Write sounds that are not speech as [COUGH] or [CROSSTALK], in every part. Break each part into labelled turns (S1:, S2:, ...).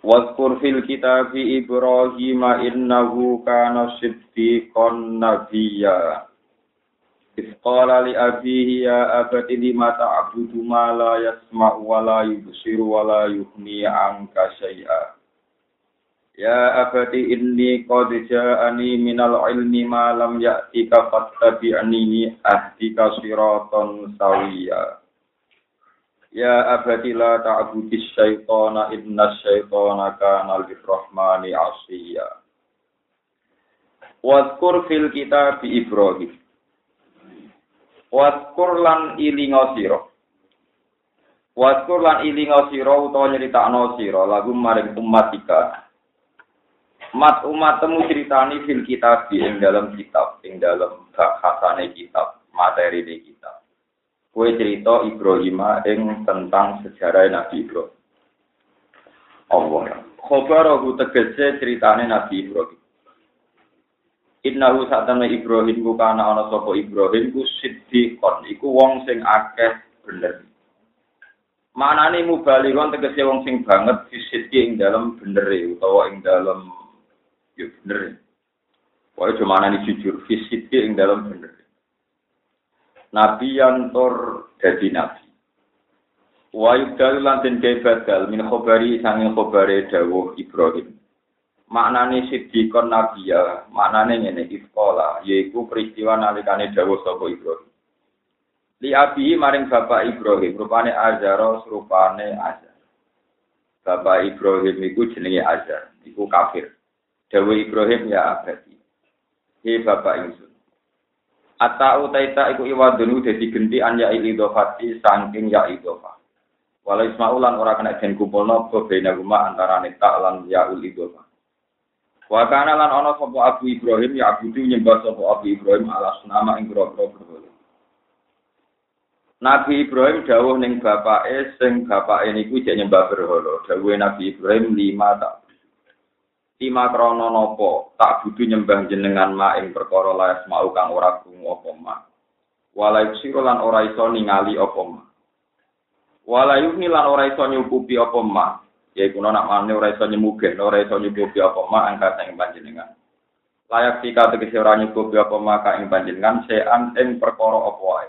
S1: Wadkur fil kitab Ibrahim innahu kana siddiqan nabiyya. Iz qala li abihi ya abati lima ta'budu ma la yasma'u wa la yubsiru wa la yughni 'anka syai'a. Ya abati inni qad ja'ani minal ilmi ma lam ya'tika fattabi'ni ahdika siratan sawiyya. Ya abadi la ta'budis syaitana inna syaitana kana lirrahmani asiyya. Wadkur fil kitab Ibrahim. Wadkur lan ilinga sira. Wadkur lan ilinga sira utawa nyritakno sira lagu maring umatika. Mat umatmu ceritani fil kitab ing dalam kitab, ing dalam bahasane kitab, materi di kitab. Kue cerita Ibrahim ing tentang sejarah Nabi Ibrahim. Allah. Khobarahu tegese ceritane Nabi Ibrahim. Innahu satana Ibrahim ku kana ana sapa Ibrahim ku siddiqon iku wong sing akeh bener. Manane mubalighon tegese wong sing banget fisidki ing dalem benere utawa ing dalem yo bener. Wae cuma jujur fisidki ing dalem bener. Nabi yang tur dadi nabi. Wa yudal lan den badal min khobari sanging khobare dawuh Ibrahim. Maknane sidikon nabi ya, maknane ngene iskola, yaiku peristiwa nalikane dawuh sapa Ibrahim. Li abi maring bapak Ibrahim, rupane Azara, rupane Azar. Bapak Ibrahim iku jenenge Azar, iku kafir. Dawuh Ibrahim ya abadi. Hei bapak ingsun. Ata utaita iku iwadunu dadi genti an ya idofati saking ya idofa. Walau ismaulan ora kena den kumpulno apa bena guma antara neta lan ya ul idofa. Wa kana lan ana sapa Abu Ibrahim ya Abu nyembah sapa Abu Ibrahim ala sunama ing grogro. Nabi Ibrahim dawuh ning bapake sing bapake niku jek nyembah berhala. Dawuhe Nabi Ibrahim lima tak Lima krono nopo tak butuh nyembah jenengan ma ing perkara laes mau kang ora krungu apa ma. Walai sira lan ora iso ningali apa ma. Walai lan ora iso nyukupi apa ma. Ya iku nak mane ora iso nyemugen, ora iso nyukupi apa ma angkat ing panjenengan. Layak sika tegese ora nyukupi apa ma ka ing panjenengan sean ing perkara apa wae.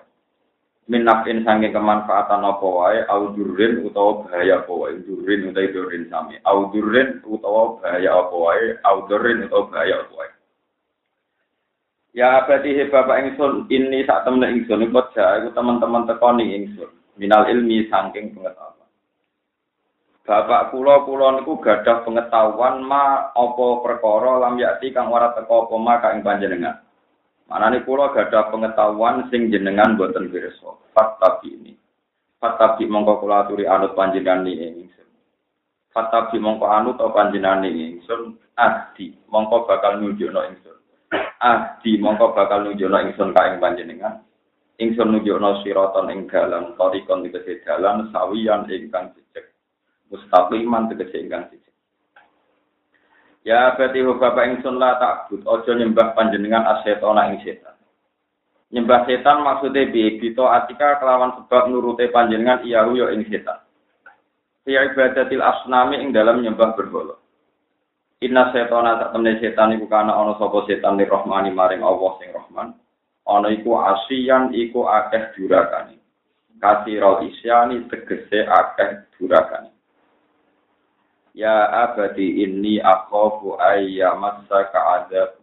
S1: Min nafin sange kemanfaatan apa wae? Au durrin utawa bahaya apa wae? Durrin utawa durrin sami. Au durrin utawa bahaya apa wae? Au durrin utawa bahaya apa wae? Ya berarti he bapak ingsun ini saat temen ingsun iku iku teman-teman tekoni ingsun. Minal ilmi saking pengetahuan. Bapak kula kula niku gadah pengetahuan ma apa perkara lam yakti kang ora teko apa ma ing panjenengan Manane kula gadah pengetahuan sing jenengan boten pirsa. Fatabi ini. Fatabi mongko kula aturi anut panjenengan ini ingsun. Fatabi mongko anut apa panjenengan ini ingsun. Ahdi mongko bakal nunjukno ingsun. Ahdi mongko bakal nunjukno ingsun ka ing panjenengan. Ingsun nunjukno siraton ing dalan, tarikon tegese dalan sawiyan ingkang jejeg. Mustaqiman tegese ingkang jejeg. Ya berarti bapak ingsun la takbut, ojo nyembah panjenengan asetona ing setan. Nyembah setan maksudnya bi bito atika kelawan sebab nurute panjenengan iyahu yo ing setan. Ya ibadatil asnami ing dalam nyembah berhala. Inna setona tak temne setan iku kana ana sapa setan ni rohmani maring Allah sing Rahman. Ana iku asian iku akeh durakane. Kasirul isyani tegese akeh durakane. Ya abadi inni akhafu ayyamassaka adzab.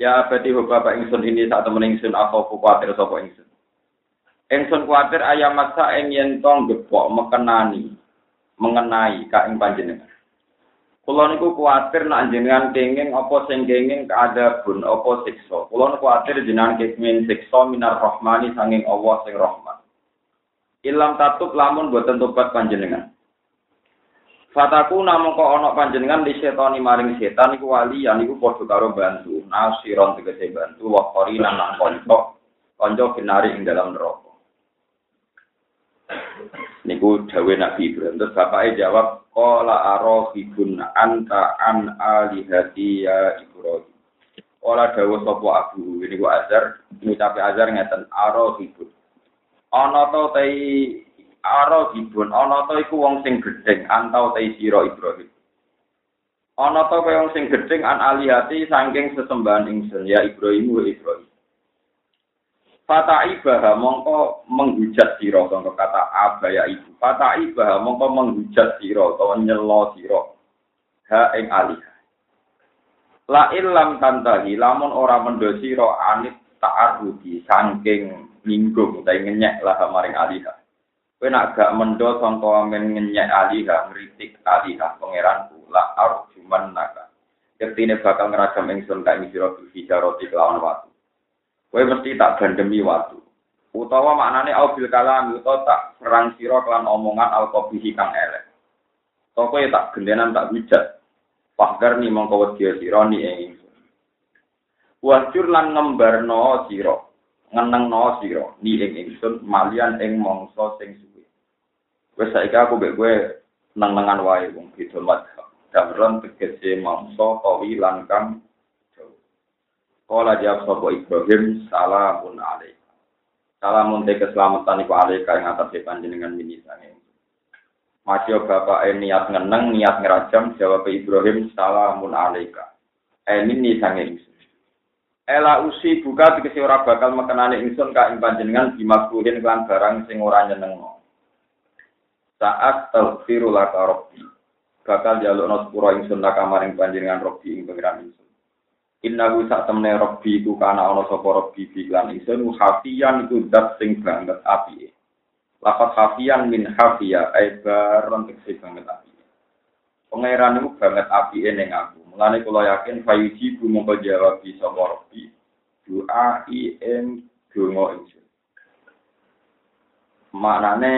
S1: Ya abadi bapak ingsun ini saat temen ingsun akhafu kuatir sapa ingsun. Ingsun kuatir ayyamassa ing yen tong gepok mekenani mengenai ka ing panjenengan. Kula niku kuatir nak jenengan kenging apa sing kenging keadabun apa siksa. Kula niku kuatir jenengan kenging siksa minar rahmani sanging Allah sing rahman. Ilam tatub lamun boten tobat panjenengan. Fataku namung kok ana panjenengan di setani maring setan iku wali yan iku padha karo bantu. Nasiron tegese bantu wa qorinan lan kanca kanca ing dalam neraka. Niku dawe Nabi Ibrahim. Terus bapaknya jawab, Qala arohibun anta an alihati ya Ibrahim. Qala dawa sopo abu. Ini ku azar. Ngucapi azar ngeten, arohibun. Ana to tei arohibun. Ana to iku wong sing gedeng. Antau tei siro Ibrahim. Ana to kaya wong sing gedeng an alihati saking sesembahan ingsun. Ya Ibrahim wa Ibrahim. Fata ibaha mongko menghujat siro contoh kata abaya ibu. Fata ibaha mongko menghujat siro atau nyelo siro. Ha ing alih. La ilam tantahi lamun ora mendo siro anit ta'arudi sangking minggung utawi ngenyek lah maring alih. Kowe nak gak mendo contoh amen ngenyek alih ngritik alih pangeranku la arjuman naga. Kektine bakal ngeragam ingsun kae sira bil hijarati kelawan watu. Kowe mesti tak bandemi waktu. Utawa maknane au bil kalam utawa tak serang sira kelan omongan al qabihi kang elek. Toko ya tak gendenan tak hujat. Pahgar ni mongko wedi sira ni ing Wajur lan ngembarno sira, ngenengno sira ni ing ingsun malian ing mangsa sing. Wes saiki aku mek kowe neng-nengan wae wong beda madhab. Damron tegese mangsa kawi lan kang Kala jawab sapa Ibrahim, salamun alaika. Salamun te keselamatan iku alaika ing atas panjenengan mini sange. Masya bapak e niat ngeneng, niat ngerajam, jawab Ibrahim, salamun alaika. Eh mini sange Ela usi buka dikesi ora bakal mekenani ingsun ka ing panjenengan dimakruhin kelan barang sing ora nyenengno. Saat taghfiru laka rabbi. Bakal jalukno sepura ingsun laka maring panjenengan rabbi ing pangeran ingsun. Innahu sak temne Rabbi iku kana ana sapa Rabbi biklan ingsun hafiyan iku sing banget api. Lafat hafiyan min hafiya ai baron tekse banget api. Pangeran iku banget api ning aku. Mulane kula yakin fayuji bu mongko jawab sapa Rabbi. Doa i en donga ingsun. Maknane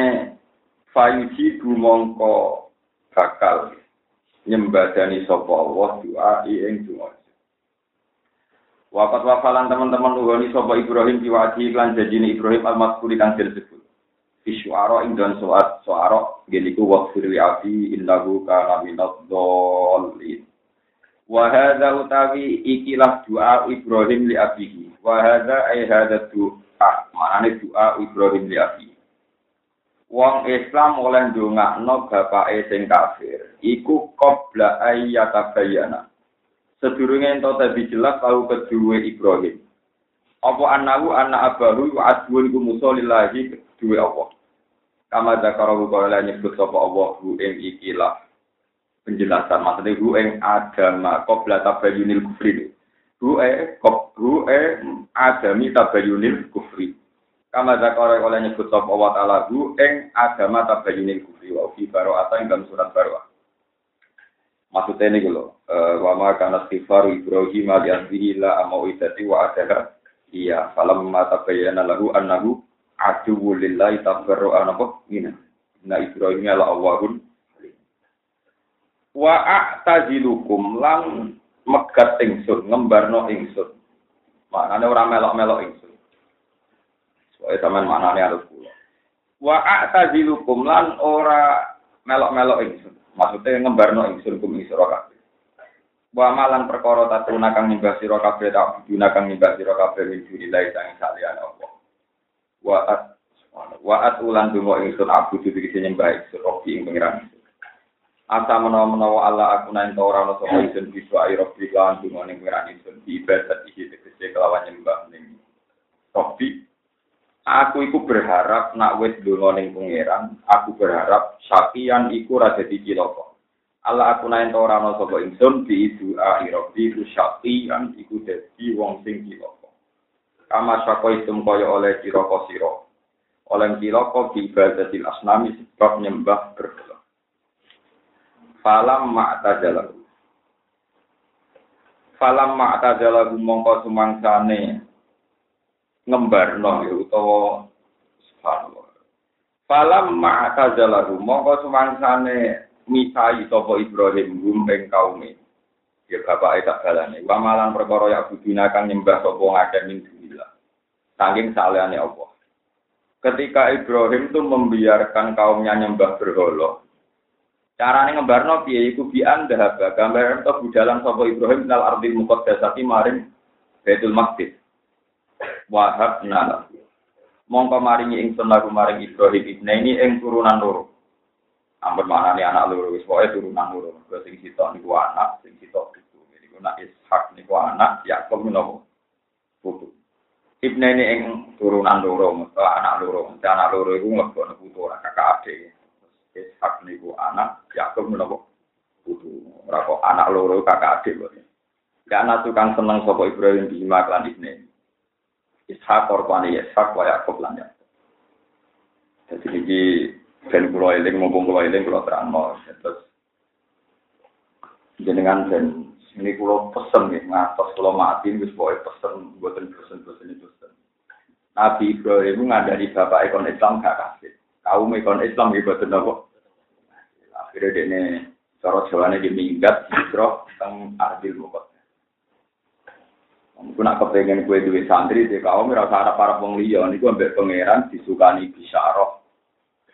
S1: fayuji bu mongko bakal nyembadani sapa Allah doa ing donga. Wafat wafalan teman-teman uhoni sopo Ibrahim diwaji iklan jajini Ibrahim al-Maskuri kang disebut. Isyuara ing dan soat soaro geniku wakfir li abi innahu kana minad dhalin. Wa hadza utawi ikilah doa Ibrahim li abihi. Wa hadza doa manane doa Ibrahim li. Wong Islam oleh ndongakno bapake sing kafir iku qabla ayyatabayana sedurunge ento tadi jelas tahu kedua Ibrahim. Apa anahu anak abahu wa adwun ku musa lillahi kedua Allah. Kama zakarahu kala nyebut sapa Allah hu ing ikilah penjelasan maksudnya hu ing agama qabla tabayyunil kufri. Hu e hu e adami tabayyunil kufri. Kama zakarahu kala nyebut sapa Allah taala hu ing agama tabayyunil kufri wa fi baro'ata ing dalam surat baro'ah. Maksudnya ini kalau wa ma kana istighfaru Ibrahim li asbihi la amau idati wa adaha iya falam ma tabayyana lahu annahu aduwwu lillahi tabarru anapa mina na Ibrahim ala Allahun wa a'tazilukum lan megat ingsun ngembarno ingsun. Maknane ora melok-melok ingsun Soalnya sampean maknane harus kula wa a'tazilukum lan ora melok-melok ingsun Maksudnya ngembarno ingsun kum ing sira. Wa malan perkara tatuna kang nyembah sira kabeh tak buduna kang nyembah sira kabeh min dunillahi sang saliyane Allah. Wa at wa at ulan donga ingsun abu iki nyembah ingsun robi ing pengiran. Asa menawa-menawa Allah aku nang ora ana sapa ingsun bisa ayo robi lan donga ning pengiran ingsun ibadat iki tegese kelawan nyembah ning robi Aku iku berharap nak wis donga ning pangeran, aku berharap sakian iku ra dadi cilaka. Allah aku naen ora ana sapa ingsun bi doa irobi ku sakian iku dadi wong sing cilaka. Kama sako isum kaya oleh cilaka sira. Oleh cilaka bi ibadatil asnami sebab nyembah berhala. Falam ma'tajalahu. Falam ma'tajalahu mongko sumangsane ngembarno ya utawa subhanallah. Falam ma'tazalahu mongko sumangsane misai sapa Ibrahim gum ing kaume. Ya bapak tak balane. Wa malan perkara ya budina kang nyembah sapa ngakeh min dunillah. Saking salehane Allah. Ketika Ibrahim itu membiarkan kaumnya nyembah berhala, Carane ngembarno piye iku bi anda gambar to budalan sapa Ibrahim nal ardil muqaddasati maring Baitul Maqdis. Wahab nala. Mongko maringi ingsun lagu maring Ibrahim ibne ini ing turunan loro. Ampun maknane anak loro wis pokoke turunan loro. Mergo sing sitok niku anak, sing sitok itu. Jadi ku nak Ishak niku anak, Yakub menawa putu. Ibne ini ing turunan loro, anak loro. Anak loro iku mlebokno putu ora kakak adik. Ishak niku anak, Yakub menapa putu. Ora kok anak loro kakak adik kok. Ya anak tukang seneng sapa Ibrahim di lan ibne. Ishak korban Ishak wa Yakub lan Yakub. Jadi iki ben kula eling mumpung kula eling kula terangno terus jenengan ben ini kula pesen nggih ngatos kula mati wis pokoke pesen mboten pesen-pesen itu. Nabi Ibrahim ngandani bapak ekon Islam gak kasih. Kaum ekon Islam iki boten napa Akhirnya ini cara jawane di minggat hijrah teng Ardil Mukot. Aku nak kepengen kue duit santri di kaum merasa ada para wong liya niku ambek pangeran disukani bisyarah.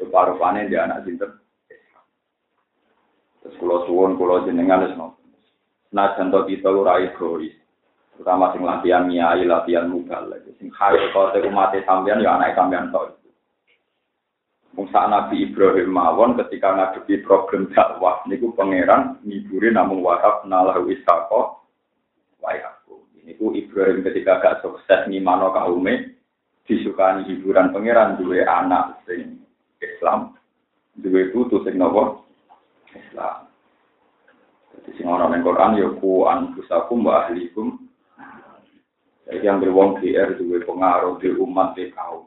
S1: Rupa-rupane dia anak sinten. Terus kulo suwun kulo jenengan wis Nah, contoh kita ora egois. Terutama sing latihan nyai, latihan mugal. Sing kaya kote umat sampean ya anak sampean tok. Musa Nabi Ibrahim mawon ketika ngadepi problem dakwah niku pangeran ngiburi namung wahab nalahu isako wayaku. Niku Ibrahim ketika gak sukses ngimano kaume disukani hiburan pangeran duwe anak sing Islam, duwe putu sing nopo? Islam. Jadi sing ana ning Quran ya ku anfusakum wa ahlikum. Jadi yang berwong GR duwe pengaruh di umat di kaum.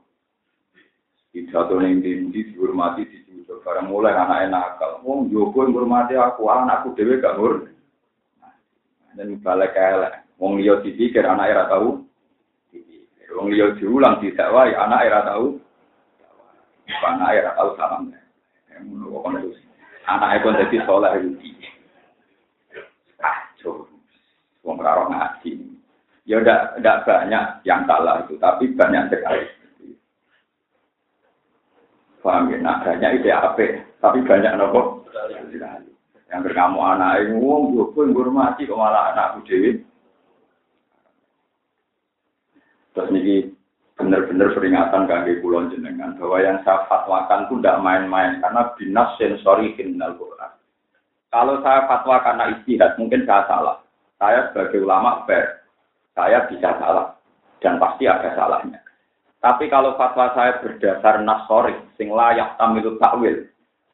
S1: Pidato ning dindi dihormati dicucuk barang mulai anak nakal wong jogo ngurmati aku anakku dhewe gak ngur dan balik elek wong liya dipikir anak era tahu wong liya diulang tidak wae anak era tahu anak era tahu salam. Anak pun jadi soleh rugi kacau wong karo ngaji. Ya udah udah banyak yang salah itu tapi banyak sekali. Paham ya? Nah, banyak itu ya apa? Tapi banyak nopo. Yang berkamu anak wong gue pun mati kok malah anakku dewi. Terus ini benar-benar peringatan kaki kulon jenengan bahwa yang saya fatwakan itu tidak main-main karena binas sensori kriminal Quran. Kalau saya fatwa karena istihad mungkin saya salah. Saya sebagai ulama fair, saya bisa salah dan pasti ada salahnya. Tapi kalau fatwa saya berdasar nasori, sing layak tamilut takwil.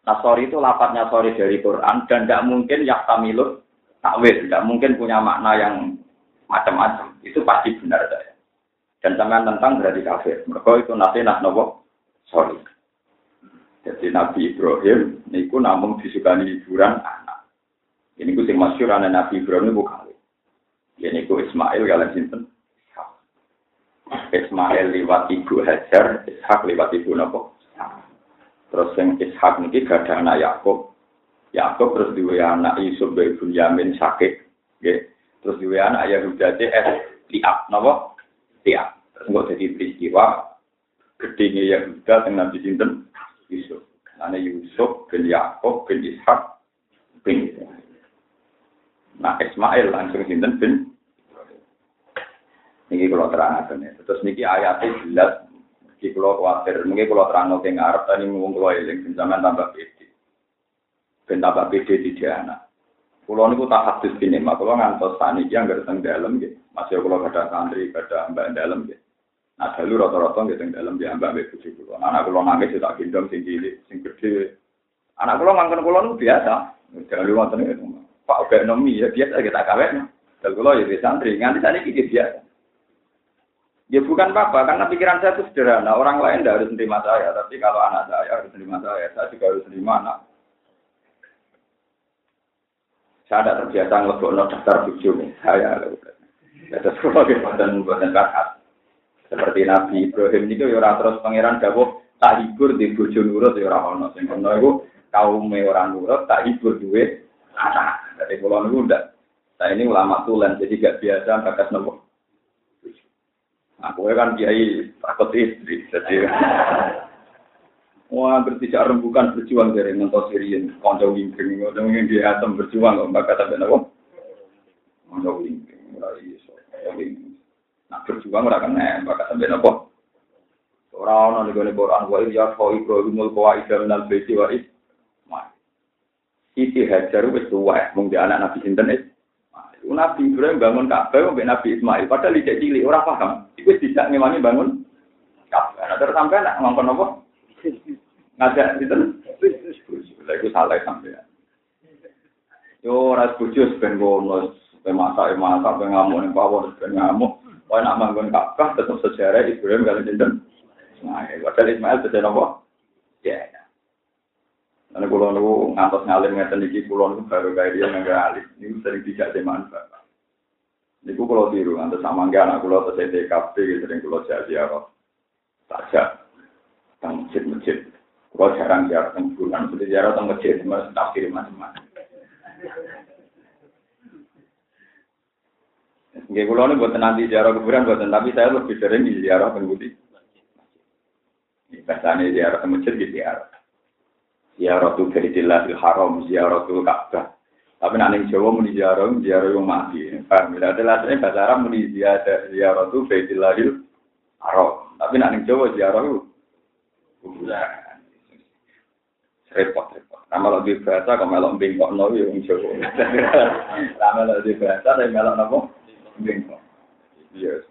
S1: Nasori itu lapatnya sorry dari Quran dan tidak mungkin yak tamilut takwil. Tidak mungkin punya makna yang macam-macam. Itu pasti benar saya. Dan sampean tentang berarti kafir. Mereka itu nanti nak nopo sorry. Jadi Nabi Ibrahim niku namun disukani hiburan anak. Ini ku sing masyhur anak Nabi Ibrahim niku kali. Ini ku Ismail kalian sinten Ismail liwat ibu Hajar, Ishak liwat ibu Nopo. Terus yang Ishak niki gak ada anak Yakub. Yakub terus dua anak Yusuf bin Yamin sakit. Terus dua anak Yahuda CS Liab, Nopo? Liab. Terus nggak jadi peristiwa gedenya Yahuda yang nanti sinten Yusuf. Karena Yusuf bin Yakub bin Ishak bin Nah Ismail langsung sinten bin Niki kalau terang ya. Terus niki ayatnya jelas. Niki kalau khawatir. Mungkin kalau terang ke ngarep tadi ngomong kalau. Zaman tambah pede. Ben tambah pede di anak. Kulo niku tak hadis gini, mak kulo ngantos tani yang datang dalam gitu. Masih kulo ada santri, ada mbak dalam gitu. Nah dulu rata-rata gitu dalam dia mbak mbak bujuk kulo. Anak kulo nangis tak gendong sing cilik, sing gede. Anak kulo ngangkon kulo niku biasa. Jangan lu nonton itu. Pak ekonomi ya biasa kita kawin. Dan kulo ya santri, nganti tadi kita biasa. Ya bukan apa-apa, karena pikiran saya itu sederhana. Orang lain tidak harus menerima saya, tapi kalau anak saya harus menerima saya, saya juga harus menerima anak. Saya tidak terbiasa ngelebok daftar nih, saya. Ya, terus kalau buatan buatan kahat. Seperti Nabi Ibrahim itu ya terus pangeran dawuh tak hibur di bojo nurut ya orang ono sing ono iku kaum orang nurut tak hibur duit anak. Dari pulau niku ndak. Ini ulama tulen jadi gak biasa bakas nopo. Aku kan kiai takut istri, jadi Wah, bertiga rembukan berjuang dari nonton sirian, konco wingking, konco wingking dia atom berjuang, kok bakal sampai nopo. Konco wingking, mulai iso, Nah berjuang ora kena, bakal sampai nopo. Orang orang di Quran, wa iya kau Ibrahimul qawaida minal baiti wa is. Siti Hajar wis tuwa, mung anak Nabi sinten is. Nabi Ibrahim bangun Ka'bah mbek Nabi Ismail, padahal ijek cilik ora paham. Iku tidak ngewangi bangun Ka'bah. Nah, terus sampai nak ngomong apa? ngajak itu lha iku salah sampean yo ora bojo ben ngono ben masak masak ben ngamuk ning pawon ben ngamuk Wah, nak manggon Ka'bah tetap sejarah Ibrahim kalau jinten. Nah, padahal Ismail beda nopo? Ya. Karena kulo niku ngantos ngalim ngeten iki kulo niku baru kaya dia nggak alim. Niku sering tidak dimanfaat. Niku kulo tiru ngantos sama nggak anak kulo terus TKP gitu sering kulo jadi apa? Saja. Tang masjid-masjid. Kalau jarang ziarah teng bulan, seperti ziarah teng masjid, mas tafsir macam-macam. Nggih kula ini buat nanti ziarah kuburan buat tapi saya lebih sering di ziarah teng budi. Biasanya ziarah teng masjid di ziarah. Ziarah tu Baitillahil Haram, ziarah tu Ka'bah. Tapi nak ning Jawa muni ziarah, ziarah yang mati. Paham? Bila ada lainnya bahasa Arab muni ziarah ziarah tu Baitillahil Haram. Tapi nak ning Jawa ziarah kuburan repot repot. Nama lo di bahasa kalau melok bengkok no ya wong Jawa. Nama lo di bahasa tapi melok nopo bengkok. Iya.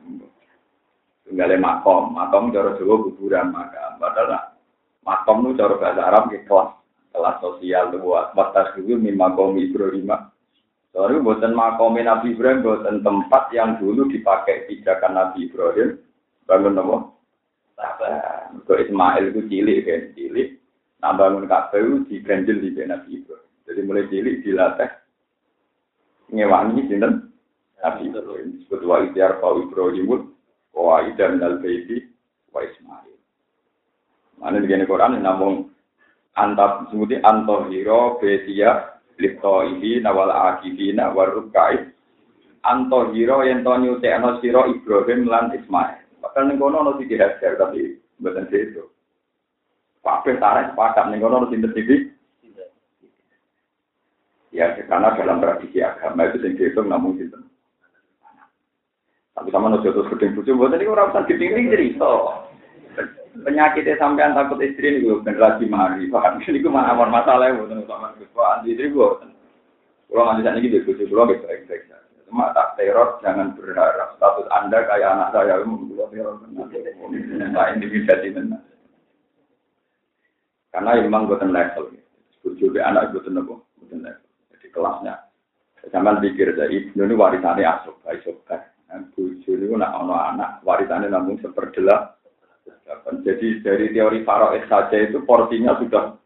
S1: Tunggalnya makom, makom cara Jawa kuburan maka padahal makom itu cara bahasa Arab ke kelas kelas sosial buat batas dulu mi makom Ibrahim. Soalnya buatan makom Nabi Ibrahim buatan tempat yang dulu dipakai pijakan Nabi Ibrahim bangun nopo. Kalau Ismail itu cilik kan, cilik Nah bangun Ka'bah di ganjil di Nabi Ibrahim. Jadi mulai cilik dilatih ngewangi sinten Nabi Ibrahim. Disebut wa idyar fa Ibrahimul wa idan al baiti wa Ismail. Mana di Quran namun antap sebuti antohiro betia lipto ini nawal akibina warukai antohiro yang to nyutekno siro Ibrahim lan Ismail. Bahkan ning kono ono dihajar tapi mboten itu. Kabeh tarik sepakat ning kono harus sinten Ya, karena dalam tradisi agama itu sing dihitung namun sinten. Tapi sama nojo terus gedeng bojo mboten niku ora usah gedeng cerita. Penyakitnya sampean takut istri ini gue generasi mari, paham? Ini gue mana masalah ya, bukan gue, anti istri gue. Kalau nggak bisa gitu, gue pulau gitu, baik-baik saja. Cuma tak teror, jangan berharap status anda kayak anak saya, membuat teror. Nah, ini bisa benar. Karena memang buatan level. Bojo be anak buatan apa? Buatan level. Jadi kelasnya. Sampai pikir ibnu ini warisannya asok, asok. Bojo ini nak ono anak, warisannya namun seperdelah. Jadi dari teori Faroes saja itu porsinya sudah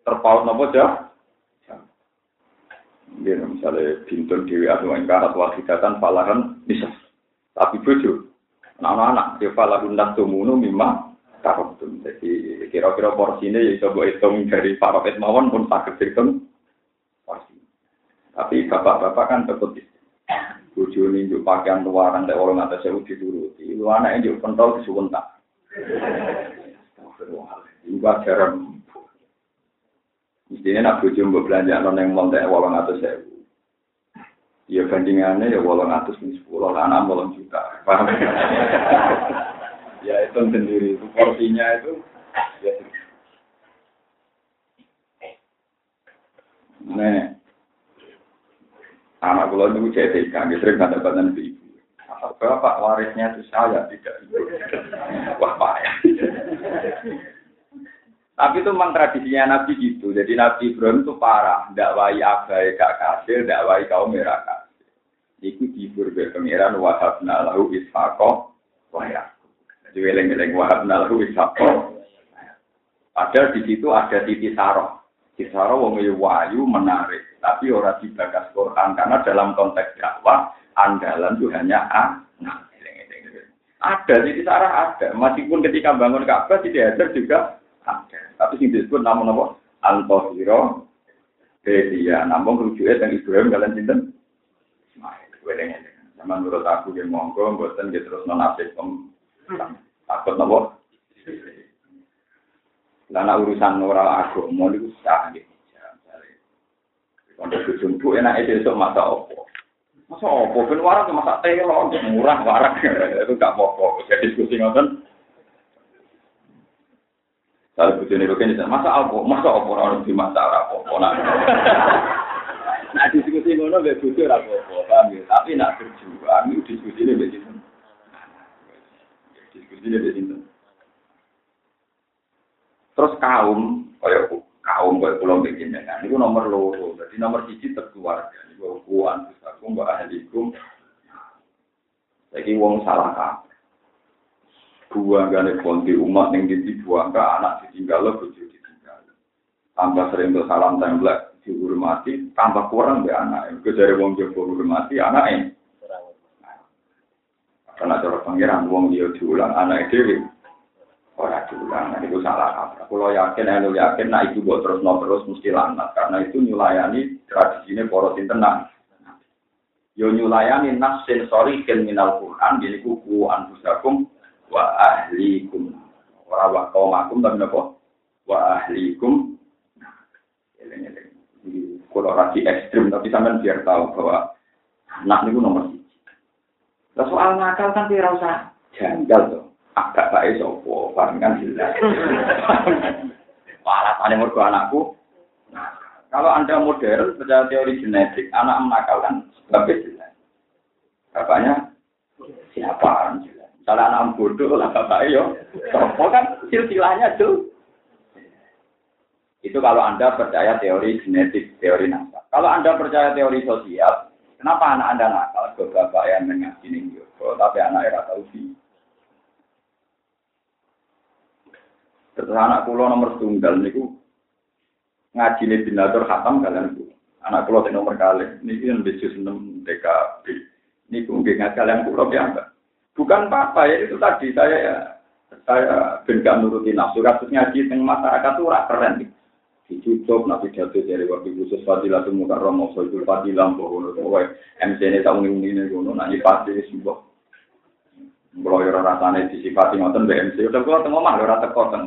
S1: terpaut nopo. Ya, misalnya bintun dewi atau ingkar atau wakidatan falahan bisa. Tapi bojo, anak-anak, dia falahun nasumunu mimma karotum. Jadi kira-kira porsinya ya coba hitung dari parapet mawon pun sakit hitung porsi. Tapi bapak-bapak kan tetap Ini juga pakaian luaran dari orang atas saya uji turuti. Lu anak ini juga pentol disuwun tak. Juga jarang. Mestinya nak bujo mbak belanja non yang montek saya. Ya bandingannya ya walang atas ini sepuluh, anak walang juta. Paham? ya itu sendiri itu porsinya itu ya Nah, anak kula itu jadi kami sering ada badan ibu. Bapak warisnya itu saya tidak ibu. Wah payah. Tapi itu memang tradisinya Nabi gitu. Jadi Nabi Ibrahim itu parah. Dakwai abai gak kasir, dakwai kaum merah kasir. Iku dihibur ke pengiran wahabna lahu ishaqo wahyak. Jadi weleng-weleng wahab nalahu isako. Padahal di situ ada titi saroh. Titi saroh wong wayu menarik. Tapi orang dibagas Quran. Karena dalam konteks dakwah, andalan itu hanya anak. Ada, titi sarah ada. Meskipun ketika bangun Ka'bah, tidak ada juga ada. Tapi sing disebut namun apa? Antosiro dia namun rujuknya dan Ibrahim kalian cinta Ismail menurut aku yang monggo buatan gitu terus nonasib takut nopo karena urusan orang agama itu sah gitu untuk dijumpu enak itu esok masa opo masa opo ben warak masa telo murah warak [LAUGHS] itu gak apa-apa jadi diskusi ngoten kalau bujuk ini begini, masa apa? Masa apa orang di masa apa? Nah, [LAUGHS] nah diskusi ngono gak bujuk apa apa, Tapi nak berjuang, itu diskusi ini begini. Diskusi ini begini. Terus kaum, kayak kaum kayak pulau begini kan, itu nomor loro. Jadi nomor siji terkeluarga. Itu kuan, aku mbak ahlikum. Jadi wong salah kamu buang gane konti umat yang buang ke anak ditinggal lo bojo ditinggal. Tambah sering tuh salam template dihormati. Tambah kurang be anak itu dari wong jowo hormati anak ini karena cara pangeran wong dia diulang anak itu orang diulang nah itu salah kaprah kalau yakin aku yakin nah itu buat terus no terus mesti lanat karena itu nyulayani tradisinya poros internal yo nyulayani nas sensori minal Quran jadi kuku anfusakum wa ahlikum. Ora wa kaumakum tapi napa? Wa ahlikum. Kalau rasi ekstrim tapi sampean biar tahu bahwa anak itu nomor satu. Soal nakal kan tidak usah janggal tuh. Agak baik sopo, kan jelas. [LAUGHS] Alasannya mergo anakku. Nah, kalau anda modern percaya teori genetik, anak menakalkan sebabnya jelas. Bapaknya siapa? Jelas. Kalau anak bodoh lah bapak yo. Sopo kan silsilahnya tuh. Itu kalau Anda percaya teori genetik, teori nasab. Kalau Anda percaya teori sosial, kenapa anak Anda nakal? Ke bapak yang mengaji nih tapi anak era tahu sih. Terus anak kulo nomor tunggal niku ngaji nih binatur khatam kalian bu. Anak kulo nomor kali, ini kan bisnis enam DKB. Ini mungkin ngaji kalian kulo biasa. Bukan apa-apa ya itu tadi saya ya saya ben gak nuruti nafsu kasus ngaji teng masyarakat tuh rak keren nih. Dicucuk nabi jatuh dari waktu khusus fadilah semua kan romo soal fadilah bahwa kowe MC ini tak unik ini ngono nanti pasti sebuah kalau orang rasanya disifati ngoten BMC udah kalau tengok mah ora teko teng.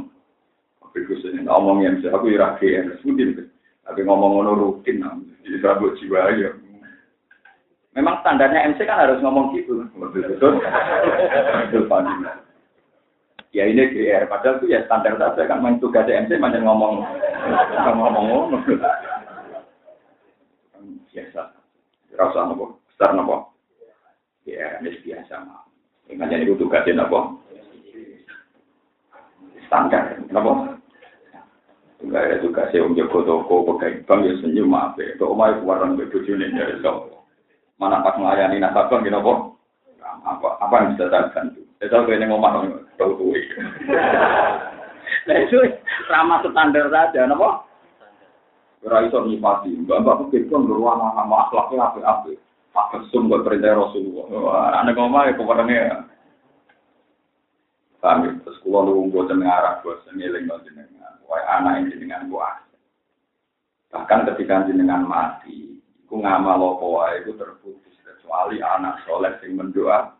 S1: Tapi khusus ini ngomong MC aku ira GR sudin. Tapi ngomong ngono rutin nah. Jadi serabut jiwa ya. Memang standarnya MC kan harus ngomong gitu. Betul. Betul. Ya ini GR, padahal itu ya standar saja kan main tugas MC macam ngomong ngomong ngomong. Biasa. Rasa nopo, besar nopo. Ya, ini biasa mah. Ingat jadi itu tugasnya nopo. Standar, nopo. Enggak ada tugasnya om Joko Toko, pegang bank ya senyum apa. Kok omai keluaran bebujune dari sopo. Mana pas melayani nasabah gitu kok? Apa apa yang bisa saya bantu? Saya tahu ini ngomong tahu tuh. [LAUGHS] Nah itu ramah standar saja, nopo? Ora iso nyipati, mbak mbak pikir kan beruang sama akhlaknya apa apa. Pak kesum buat perintah Rasulullah. Anak ngomong ya kepadanya. Kami terus kulo nunggu tenang arah bos ngiling jenengan. Wah anak ini jenengan buat. Bahkan ketika jenengan mati, Ku ngamal apa wae iku terputus kecuali anak soleh sing mendoa.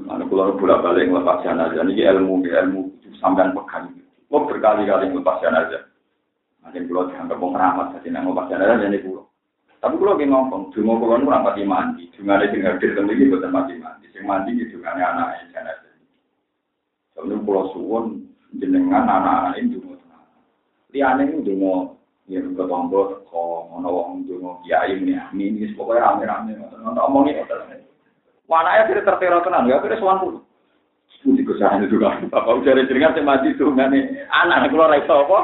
S1: Mana kula bolak balik nglepas jenazah niki ilmu ilmu sampean pegang. Kok berkali-kali nglepas jenazah. Nanti kula dianggap wong rahmat dadi nang nglepas jenazah jadi kula. Tapi kula ki ngomong, donga kula nu ora mati mandi. Dungane sing hadir ten iki boten mati mandi. Sing mandi iki dungane anake jenazah. Sebelum kula suwun jenengan anak-anak ini dungo tenang. Liyane ini dungo Ya ke tombol kok ono wong donga kiai ini wis pokoke rame-rame ngono omongi ngoten. Mana ya kira tertera tenan ya kira sowan pun. Puji kesahan itu kan. Bapak ujar jenengan sing mati dungane anak ra iso apa?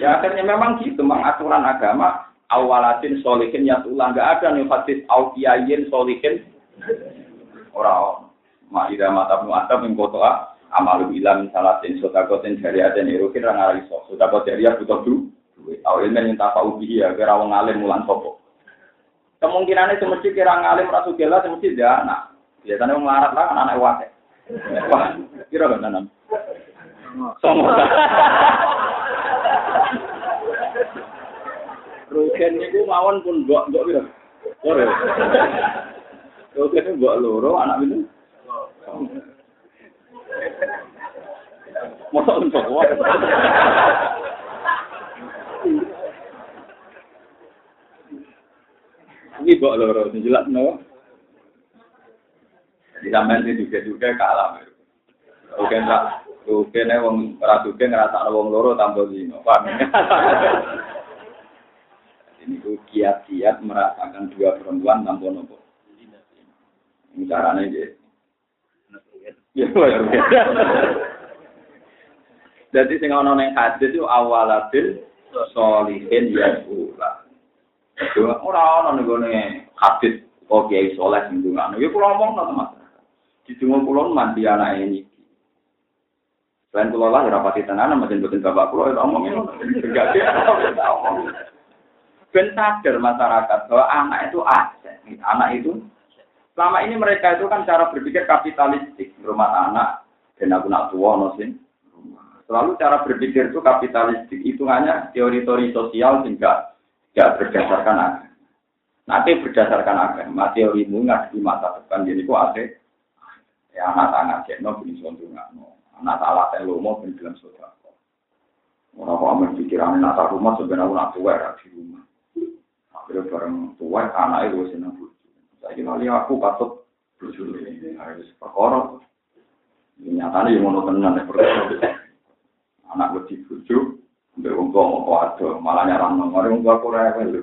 S1: Ya akhirnya memang gitu, memang aturan agama awalatin solihin ya tulah nggak ada nih hadis aukiyayin solihin orang Ma'idah mata nu atab yang kotoa amalu ilam salatin sodakotin dari ada nirukin orang ngarang iso sodakot dari ya butuh du duit awal ilmu yang tak tahu dia kira wong alim mulan sopo kemungkinan itu mesti kira ngalim rasu gila mesti dia anak biasanya wong larat lah kan anak wate [LAUGHS] kira kan nanam Songo. [LAUGHS] Rugen niku mawon pun mbok mbok piro? Loro. [LAUGHS] Rugen mbok loro anak itu. Mosok untuk Ini mbok loro jelas no. Jadi sampean sing juga-juga kalah. Oke, enggak. Oke, nih wong ora duke ngerasa wong loro tambah lino. Paham? Ini ku kiat-kiat merasakan dua perempuan tanpa nopo. Ini caranya gitu. Ya, ya. Jadi sing ana ning hadis itu awalabil solihin ya pula. Ora ana ning gone hadis kok kiai saleh sing ndungakno. Ya kula Mas. Di dungo kula mandi anak ini. Selain kula lah rapati tenan macam boten bapak kula ya omong enggak dia Ben sadar masyarakat bahwa anak itu aset. Anak itu selama ini mereka itu kan cara berpikir kapitalistik, rumah anak dan aku nak tua nosin. Selalu cara berpikir itu kapitalistik, hitungannya teori-teori sosial sehingga tidak berdasarkan agama. Nanti berdasarkan agama, teorimu nggak di masa depan jadi kok ada Ya anak anak cekno bin no. Anak salah telomo bin bilang saudara. Orang kok pikiran nata rumah sebenarnya nak tua ya di rumah. Akhirnya bareng tua anak itu bujuk. Saya kira aku patut bujuk ini harus perkara. Nyatanya yang mau tenan ya perkara. Anak gue dibujuk, Mbak wong tua mau ada, malah nyarang nomor wong tua kurang lho.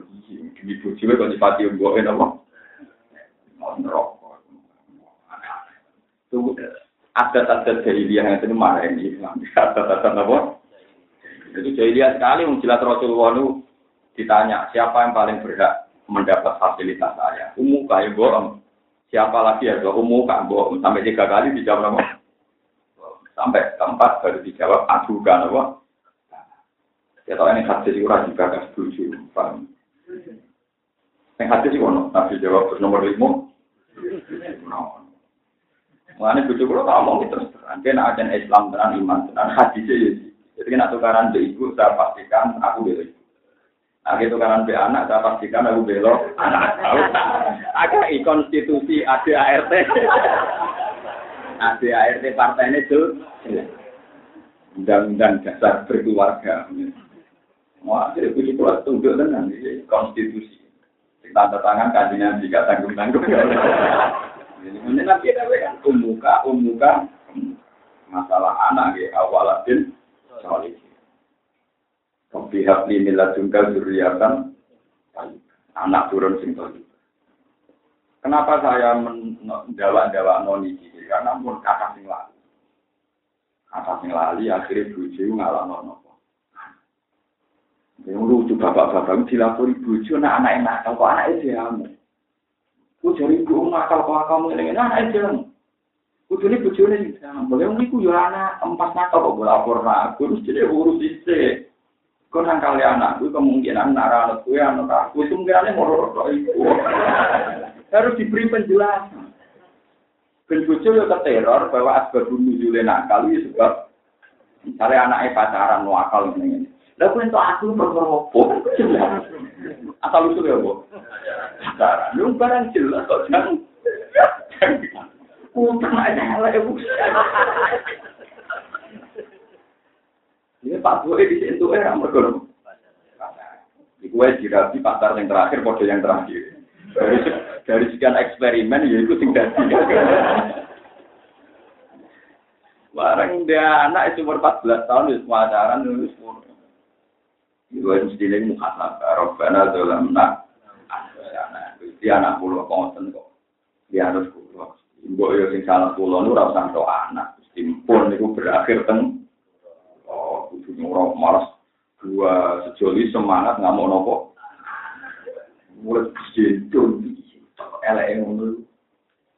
S1: Demi bojo kok dipati wong gue apa? Mau nerok. Itu adat-adat jahiliyah yang itu marah ini. Adat-adat apa? Itu jahiliyah sekali, menjelat Rasulullah itu ditanya, siapa yang paling berhak mendapat fasilitas saya? Umuka ya bohong. Siapa lagi ya? Umuka bohong. Sampai tiga kali dijawab apa? Sampai keempat baru dijawab adukan apa? Ya tahu ini hadis itu juga gak setuju. Yang hadis itu Nabi jawab nomor lima. Mengenai bujuk lo ngomong itu terus terang. Kena ajan Islam tenan iman tenan hadis ya. Jadi kena tukaran be ibu saya pastikan aku belo ibu. Gitu tukaran be anak saya pastikan aku belo anak. Agak konstitusi ADART. ADART partainya itu undang-undang dasar berkeluarga. Wah, jadi bujuk lo tunduk tenan konstitusi. Tanda tangan kajian jika tanggung-tanggung. Ini nanti ada kan umuka, umuka, masalah anak ya awaladin Pihak ini juga zuriatan anak turun sing Kenapa saya mendawa-dawa noni ini? Karena pun kakak sing lali. Kakak sing lali akhirnya buju ngalah nono. Yang lucu bapak-bapak dilapori buju, nah anak enak, kok anak itu ya Ku jari ibu nakal kok kamu ini anak aja. Kudune bojone sama. Boleh niku yo anak empat nakal kok lapor aku terus jadi urus iste. Kau nang kali anakku kemungkinan nara anak gue anak aku itu mungkin mau itu. Harus diberi penjelasan. Ben bojo yo keteror bahwa asbab nuzule nakal itu sebab misalnya anaknya pacaran akal ini. Lah kuwi entuk aku perkara? Asal usul ya, Bu. Sekarang lu barang jelas kok jangan. Utang aja lah ibu. Ini Boy di situ era mergo. Di kue dirapi pasar yang terakhir, kode yang terakhir. Dari, dari sekian eksperimen, ya itu tinggal Barang dia anak itu umur 14 tahun, itu pacaran, itu itu harus dilihat muhasabah. Robbana dolamna anak Gusti anak pulau konsen kok. Dia harus pulau. Ibu yo sing salah pulau nu to anak. Simpul niku berakhir teng nyuruh malas dua sejoli semangat nggak mau nopo. Mulai jedon elek ngono.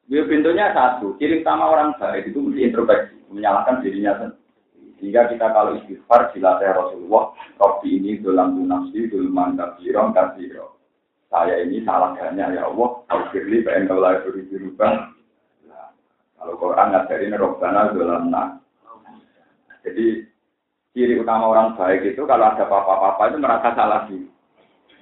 S1: Dia pintunya satu, ciri utama orang baik itu mesti introspeksi, menyalahkan dirinya sendiri. Sehingga kita kalau istighfar dilatih Rasulullah, Robbi ini dalam nafsi, dulman kabiron, kabiro. Saya ini salah banyak ya Allah, Al-Firli, kalau lagi berubah. Nah, kalau Quran ngajarin Robbana dalam nah. Jadi ciri utama orang baik itu kalau ada apa-apa itu merasa salah sih.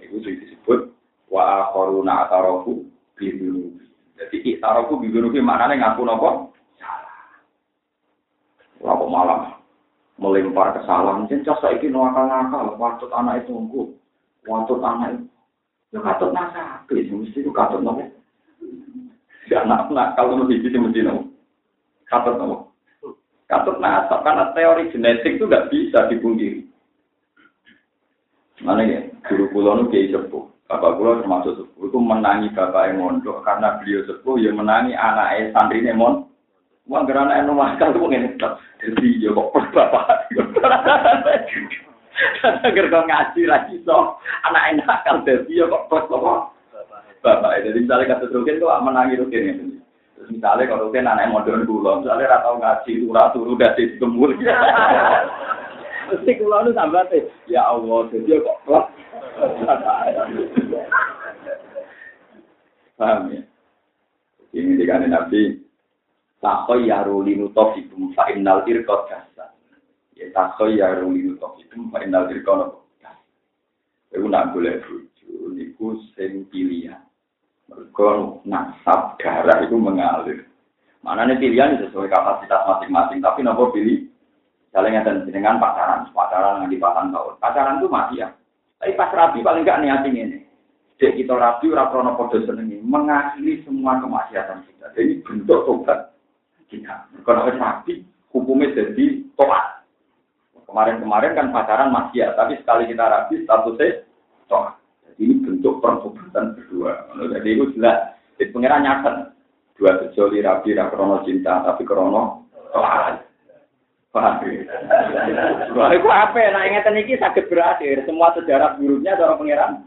S1: Itu disebut wa akharuna atarofu bidunubi. Jadi iktarofu bidunubi maknanya ngaku nopo salah. kok malam melempar kesalahan. Jencas saiki nakal-nakal, watut anak itu engko. Watut anak itu. Ya katut nasabe, mesti itu katut nopo. Ya anak nakal itu mesti mesti nopo. Katut nopo. Katut nasab karena teori genetik itu nggak bisa dipungkiri. Mana ya, guru nu kiai sepuh. Bapak pulau termasuk sepuh itu menangi bapak yang mondok karena beliau sepuh yang menangi anak santri mon. Wah, karena anak yang nakal itu mungkin jadi ya kok bapak. Agar kau ngaji lagi so, anak enak nakal jadi ya kok bapak. Bapak, jadi misalnya kata rukin tuh menangi ya. Misalnya kalau rukin anak modern pulau, misalnya ratau ngaji, turah turu dari gembul. [LAUGHS] Mesti kula nu sambate, ya Allah, jadi kok klop. Paham ya? Ini dikane Nabi, takoy ya ruli nutofikum fa innal irqat kasa. Ya takoy ya ruli nutofikum fa innal irqat kasa. Iku nak boleh bojo niku sing pilihan. Mergo nasab darah itu mengalir. Mana nih pilihan sesuai kapasitas masing-masing, tapi nopo pilih Misalnya ngeten dengan pacaran, pacaran di patang tahun. Pacaran itu mati ya. Tapi pas rapi paling enggak niatin ini. Jadi kita rapi, raprono podo senengi, mengakhiri semua kemaksiatan kita. Jadi bentuk tobat kita. Kalau rapi, hukumnya jadi tobat. Kemarin-kemarin kan pacaran masih ya, tapi sekali kita rapi, statusnya tobat. Ini bentuk pertobatan berdua. Jadi itu jelas. Jadi pengiran nyata. Dua sejoli rapi, raprono cinta, tapi krono tobat. Wah, itu apa? Nah, ingatan ini sakit berakhir. Semua sejarah buruknya ada pengiran.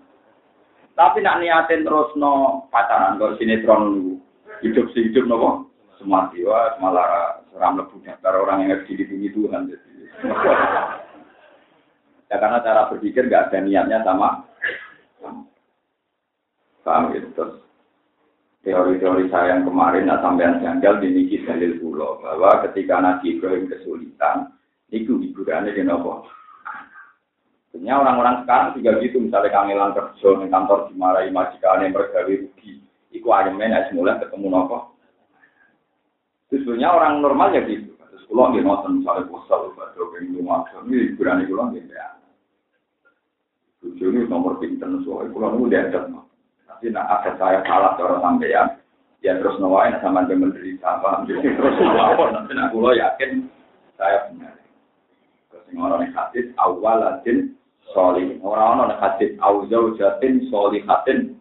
S1: Tapi nak niatin terus no pacaran kalau sinetron hidup sih hidup no semua jiwa malah seram lebu karena orang yang harus dilindungi Tuhan. ya karena cara berpikir gak ada niatnya sama. Paham gitu terus teori-teori saya yang kemarin nah sampean janggal diniki dalil pulau bahwa ketika Nabi Ibrahim kesulitan itu hiburannya di nopo Sebenarnya orang-orang sekarang juga gitu misalnya kangelan kerja di kantor dimarahi majikannya mergawe rugi iku ayemen es mulai ketemu nopo Terus sebenarnya orang normal ya gitu terus pulau dia nonton misalnya posal pada pengen rumah ini hiburannya pulau dia ya ini nomor pinter soalnya pulau dia ada jadi nak ada saya salah cara sampean, ya terus nawain sama dia menderita? Jadi [LAUGHS] terus nawain, nanti nak kulo yakin saya benar. Terus orang yang hadis awalatin solih, orang orang hadis awjau jatin solihatin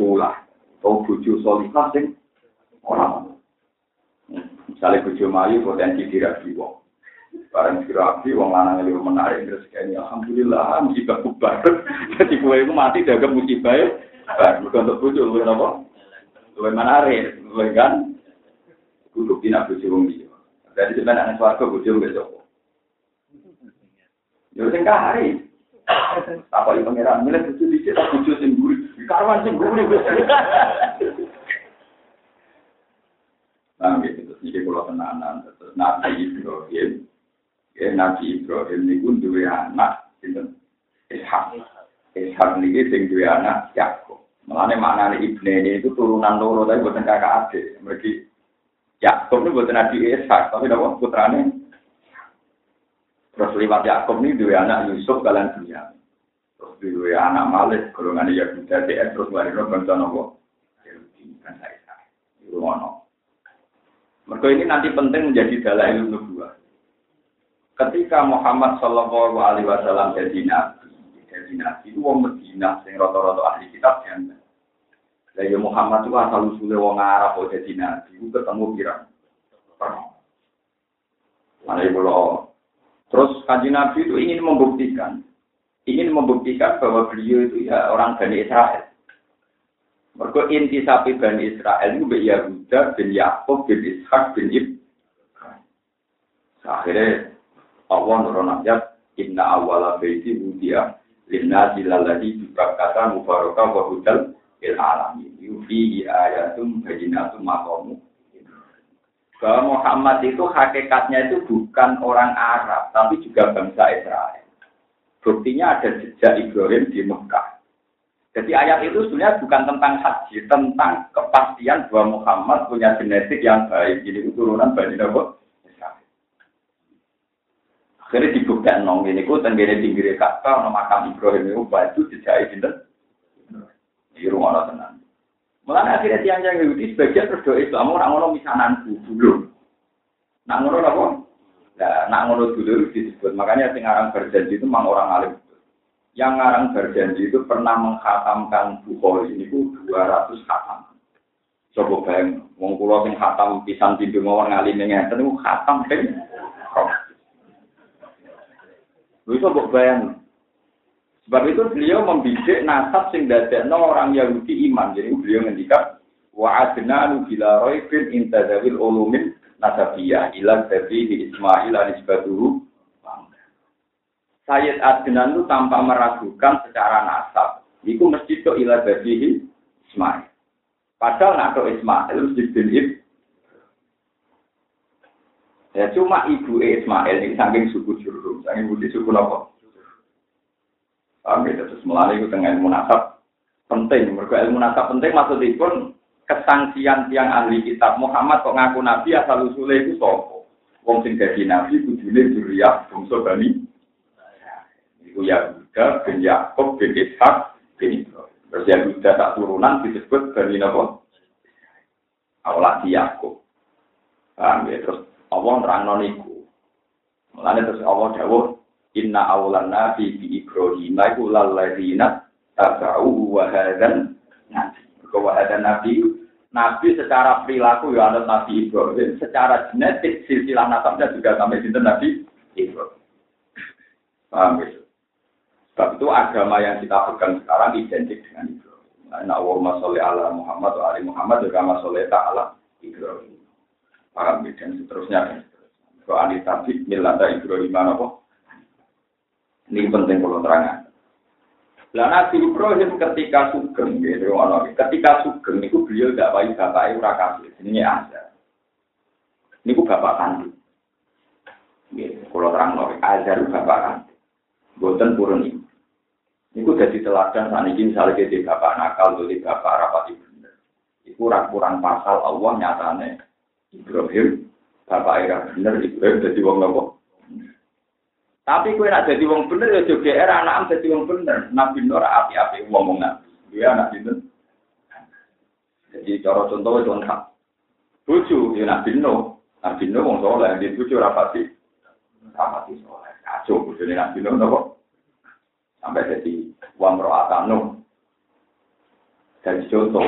S1: ulah, atau buju solihah sing orang. Misalnya buju mayu potensi dirabi wong. Barang dirabi wong lanang itu menarik terus kayaknya alhamdulillah musibah kubar. [LAUGHS] Jadi kue itu mati dagang musibah Bukan untuk bujuk, lu apa? Lu menarik, lu kan? Kudu bina bujuk wong dia. Jadi sebenarnya anak suarga bujuk besok. Ya sing kahari. Apa yang pangeran milih bujuk dicet tak bujuk sing guri. Karwan sing guri wis. Nah, gitu iki kula tenanan terus Nabi Ibrahim. Ya Nabi Ibrahim niku duwe anak sinten? Ishak. Ishak niki sing duwe anak Yakub. Mulane maknane ibne itu turunan loro tapi buatan kakak adik. Mereka Yakub ini buatan adik Ishak, tapi apa putrane? Terus lewat Yakub ini dua anak Yusuf kalian dunia. Terus dua anak Malik, golongan Yahuda, DS, terus lari no bangsa nopo. Mereka ini nanti penting menjadi dalail nubuah. Ketika Muhammad Shallallahu Alaihi Wasallam jadi nabi, jadi nabi itu wong Medina, sing roto-roto ahli kitab yang lah ya Muhammad itu asal usulnya wong Arab kok jadi nabi, itu ketemu pirang. Mana ibu lo. Terus kanji Nabi itu ingin membuktikan, ingin membuktikan bahwa beliau itu ya orang Bani Israel. Mereka inti sapi Bani Israel itu Yahuda, bin Yakub, bin Ishak, bin Ib. Akhirnya Allah nurun ayat, Inna awala baiti wudiya, Linna zilalladhi kata mubarakah wa hudal il alami yufi ayatum bajinatum maqamu bahwa Muhammad itu hakikatnya itu bukan orang Arab, tapi juga bangsa Israel. Buktinya ada jejak Ibrahim di Mekah. Jadi ayat itu sebenarnya bukan tentang haji, tentang kepastian bahwa Muhammad punya genetik yang baik. Jadi keturunan Bani Nabi Akhirnya dibuktikan nong ini, ku tenggiri pinggir kata, nama makam Ibrahim itu baju jejak itu di rumah tenang. Mulanya akhirnya tiang yang Yahudi sebagian berdoa Islam orang orang misanan dulu. Nak ngono apa? Nah, nak ngono dulu disebut. Makanya sing aran berjanji itu memang orang alim. Yang ngarang berjanji itu pernah menghatamkan Bukhari ini ku 200 khatam. Coba bayang, wong kula sing khatam pisan pintu mawon ngalim ngeten niku khatam ping. Iso mbok bayang, Sebab itu beliau membidik nasab sing dadekno orang Yahudi iman. Jadi beliau ngendikan wa adnanu bila raibin intadawil ulumin nasabiyah ila tabihi Ismail anisbatuhu Sayyid Adnan itu tanpa meragukan secara nasab. Itu mesti ke ila tabihi Ismail. Padahal nak Ismail mesti bin Ya cuma ibu Ismail ini saking suku Jurhum, saking budi suku apa? Paham ya, terus melalui itu dengan ilmu nasab penting. Mereka ilmu nasab penting maksudnya pun kesangsian tiang ahli kitab Muhammad kok ngaku nabi asal usulnya itu sopo. Wong sing nabi kudune juriyah bangsa Bani. Iku Yahuda bin Yakub bin Ishak bin Ibrahim. Terus Yahuda tak turunan disebut Bani Nabo. Awalnya di Yakub. Paham ya, terus Allah nerang niku. Mulane terus Allah dawuh Inna awlan nabi bi Ibrahim iku lalladzina tabau wa hadan nabi. Wa hadan nabi Nabi secara perilaku ya ada Nabi Ibrahim, secara genetik silsilah nasabnya juga sampai sinten Nabi Ibrahim. Paham ya? Sebab itu agama yang kita pegang sekarang identik dengan Ibrahim. Nah, Allahumma sholli ala Muhammad wa ali Muhammad juga ma sholli ta'ala Ibrahim. Paham ya? Dan seterusnya dan seterusnya. Kalau ali tabi milata Ibrahim apa? Ini penting kalau terangkan. Lah Nabi Ibrahim ketika sugeng, gitu, ketika sugeng, itu beliau gak baik bapak ura kasih, ini ada. Ini ku bapak kandung. Gitu, kalau terang nol, ajar bapak kandung. Boten purun ini. Ini ku jadi teladan saat ini misalnya jadi bapak nakal, jadi bapak rapat ibu. Itu kurang-kurang pasal Allah nyatanya Ibrahim, bapak era bener, Ibrahim jadi wong nopo. Tapi kue nak jadi wong bener ya juga era anak jadi wong bener. Nabi Nur api-api wong nabi. Dia anak itu. Jadi cara contoh itu lengkap. Bucu ya Nabi Nur. Nabi Nur wong soleh di bucu rapati. Rapati soleh. Kacau bucu Nabi Nur nopo. Sampai jadi wong roatanu. Jadi contoh.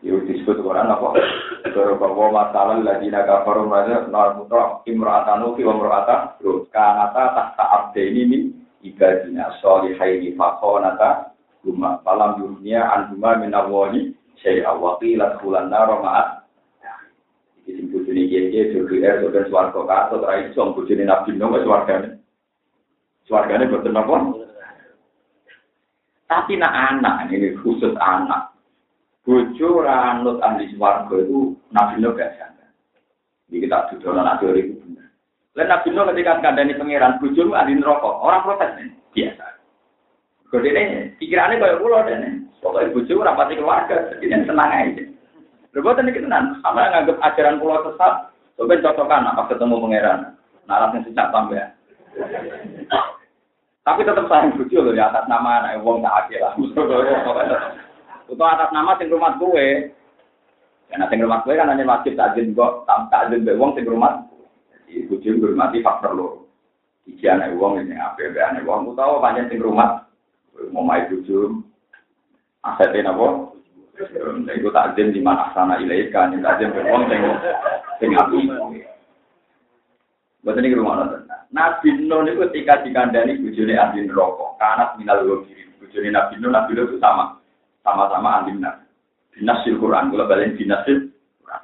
S1: Itu disebut Quran apa? Bahwa masalah lagi naga baru mana nol putra imro'atanu ki imro'ata terus kanata tahta abde ini nih ibadina solihaini fakonata guma. Malam dunia anhuma minawani saya awaki bulan naro maat. Iki sing bojone iki iki jogi er sodan swarga kato tra iso bojone nabi no wis wargane swargane boten apa? Tapi nak anak ini khusus anak bojo ranut ahli swarga itu Nabi Nuh gak jangka. Jadi kita duduk anak teori itu benar. Lain Nabi Nuh ketika kandani pangeran bojo itu ahli neraka, orang protes nih, biasa. Kode ini pikirannya kayak pulau deh Pokoknya bojo ora pati keluarga, jadi tenang aja. Berbuat ini tenan, sama nganggap ajaran pulau sesat, coba cocokkan apa ketemu pangeran. Naras sejak tambah. Tapi tetap sayang bojo loh di atas nama anak wong tak akil lah. Itu atas nama sing rumah gue. Karena sing rumah gue kan hanya wajib takjil kok, takjil be wong sing rumah. Jadi kucing bermati faktor lo. Iki anak wong ini apa ya anak wong. Aku tahu banyak sing rumah. Mau main tujuh. Asetnya apa? Iku takjil di mana sana ilaika. Ini takjil be wong sing sing api. Buat ini rumah nonton. Nabi Nuh itu ketika dikandani bujuni ahli neraka, karena minal wabiri. Bujuni Nabi Nuh, Nabi Nuh itu sama sama-sama anti benar. Binasil Quran, kalau balik binasil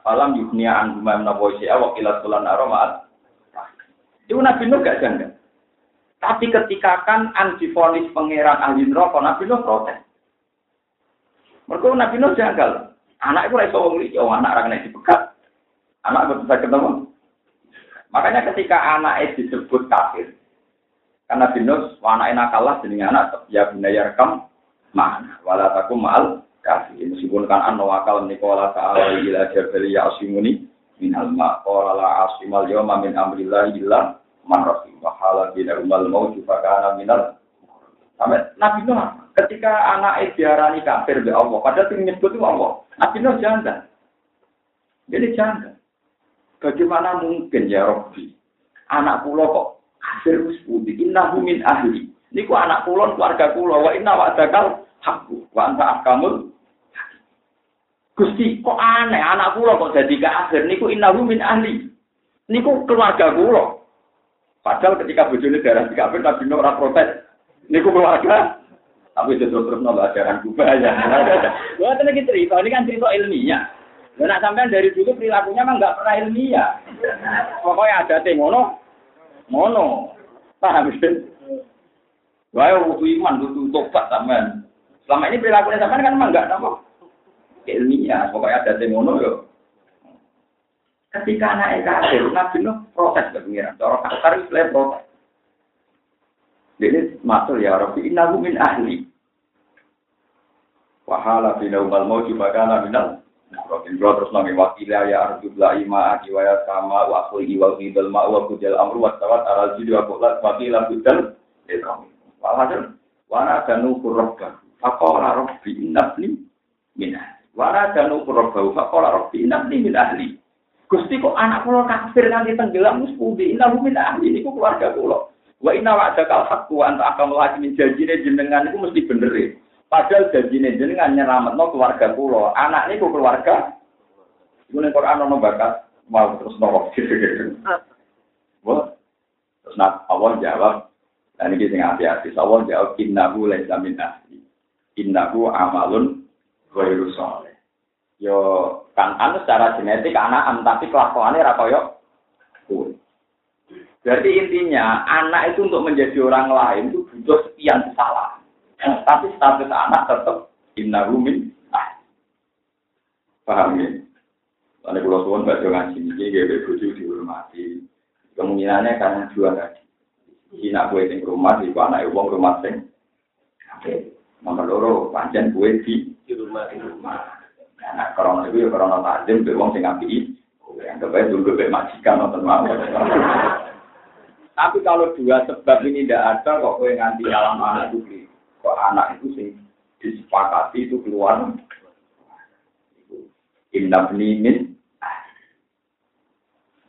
S1: Falam yuknia an guma menawa isya wa kila sulan aromat. Itu Nabi Nuh gak janggal. Tapi ketika kan antifonis pangeran ahli neraka, Nabi Nuh protes. Mereka Nabi Nuh janggal. Anak itu raiso wong liya, anak ra kena dipegat. Anak bisa ketemu. Makanya ketika anak disebut kafir, karena binus, anak nakalah jadi anak ya bunaya rekam mana, walataku mal kafir. Meskipun kan anu akal nikola ta'ala ila jabali ya asimuni minal ma qala la asimal yawma min amrillah illa man rahim wa hala bina umal maut fa kana minal Sampai Nabi Nuh ketika anak diarani kafir be Allah, padahal yang nyebut itu Allah. Nabi Nuh janda. Jadi janda. Bagaimana mungkin ya Robbi? Anak pulau kok kafir wis pundi? Ahli. Niku anak pulau keluarga pulau. Wa inna wa'dakal hakku. Wa anta ahkamul Gusti kok aneh anak pulau kok jadi kafir niku innahu min ahli. Niku keluarga pulau. Padahal ketika bojone darah kafir Nabi Nuh ora protes. Niku keluarga. Tapi itu terus nol ajaran kubah ya. [LAUGHS] Wah, lagi cerita, ini kan cerita ilmiah. Dan nak sampean dari dulu perilakunya memang nggak pernah ilmiah. Pokoknya ada teh mono, mono. Paham sih? Wah, butuh iman, butuh tobat sampean. Selama ini perilakunya sampean kan memang nggak apa ilmiah. Pokoknya ada teh mono yo. Ketika anak kafir, nabi nuh proses ke pengiran. Cara kasar itu proses. Jadi masuk ya Rabbi innahu min ahli. Wahala bina umal mau juga kana minal. Rabbi bro terus nami wakila ya arjub la ima aki wa sama wa akhi wa qidal ma wa kudal amru wa tawat aral jidi wa qullat wakila kudal. Walhasil wana danu kurrabba. Faqala rabbi innabni min ahli. Wana danu kurrabba. Faqala rabbi innabni min ahli. Gusti kok anak kula kafir nanti tenggelam mus pundi innahu min ahli niku keluarga kula. Wa inna wa'daka al-haqqu wa anta akan lagi min janjine jenengan itu mesti bener. E. Padahal janjine jenengan nyelametno keluarga kula. Anak niku keluarga. Iku ning Quran ono bakat mau terus nopo gitu. [LAUGHS] Wah. Terus nak Allah jawab dan ini sing hati-hati. Allah jawab innahu laisa min ahli. Innahu amalun ghairu saleh. Yo kan anu secara genetik anak tapi kelakuannya ra koyo Berarti intinya anak itu untuk menjadi orang lain itu butuh sekian kesalahan. Tapi status anak tetap inna rumin. Nah. Paham ya? Karena kalau tuan baca ngaji ini, dia berbujuk dihormati. Kemungkinannya karena dua tadi. Hina kue di rumah, di anak uang rumah sing. Nomor loro, panjang kue di rumah. Di rumah. Nah, korona itu ya korona tajam, uang sing ngapi. Yang terbaik dulu majikan atau mau. Tapi kalau dua sebab ini tidak ada, kok kue nganti alam anak itu kok anak itu sih disepakati itu keluar. Indah min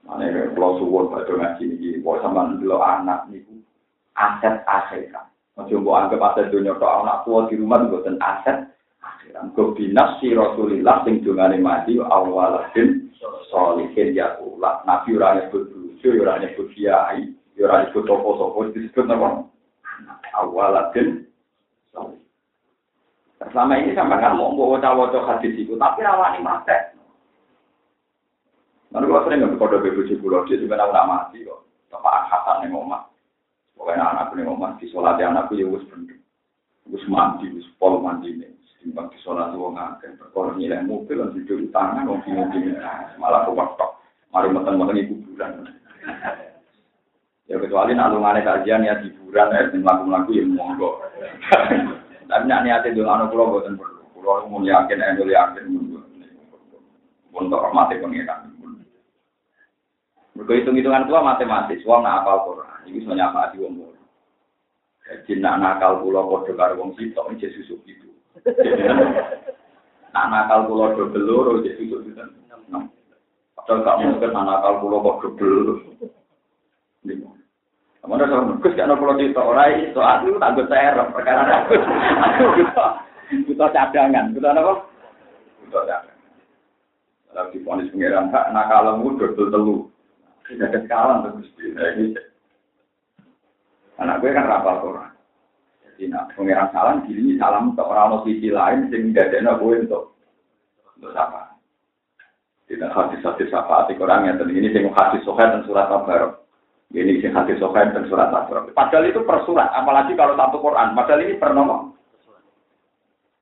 S1: Mana kalau suwon pada ngaji ini, kok sama dulu anak itu aset aset Masih mau anggap aset dunia kok anak tua di rumah itu aset. Kau binas si Rasulillah sing dungane mati awaladin solihin ya ulah. Nabi orangnya berbucu, orangnya berkiai. Ya ora disebut sopo-sopo disebut apa? Awalatin Selama ini sampai kan mau bawa cawoco hadis itu, tapi rawani mate. Nanti kalau sering nggak kode bebuji pulau dia juga nak mati kok. Bapak Hasan yang ngomong, pokoknya anakku yang ngomong di sholat anakku ya wes bener, wes mandi, wes pol mandi nih. Timbang di sholat wong ngakeh, perkara nilai mobil, dan di tangan, wong bingung malah kewaktok. Mari meten-meten ibu bulan. Ya kecuali nak lungane kajian ya hiburan ya sing lagu-lagu ya monggo. Tapi nak niate dongano kula boten perlu. Kula mau yakin endo yakin untuk hormati pengiran. Mergo hitung-hitungan kula matematis, wong nak apal Quran, iki iso nyapati wong mulu. Jadi nak nakal kula padha karo wong sitok iki susuk itu. Nak nakal kula dobel loro iki susuk itu. Padahal gak mungkin nakal kula kok dobel. Mana sama Gus kan kalau cerita orang itu aku tak gue serem perkara aku aku butuh cadangan butuh apa? Butuh cadangan. Di ponis pengiran hak nakalmu dodol telu. Tidak kekalan terus ini. Anak gue kan rapal Quran. Jadi nak pengiran salam gini salam untuk orang sisi lain sehingga dia gue untuk untuk apa? Tidak hadis-hadis arti Quran yang ini sing hadis sohail dan surat Al-Baqarah. Ini sing hadis sohain dan surat Al-Baqarah. Padahal itu per surat, apalagi kalau satu Quran. Padahal ini per nomor.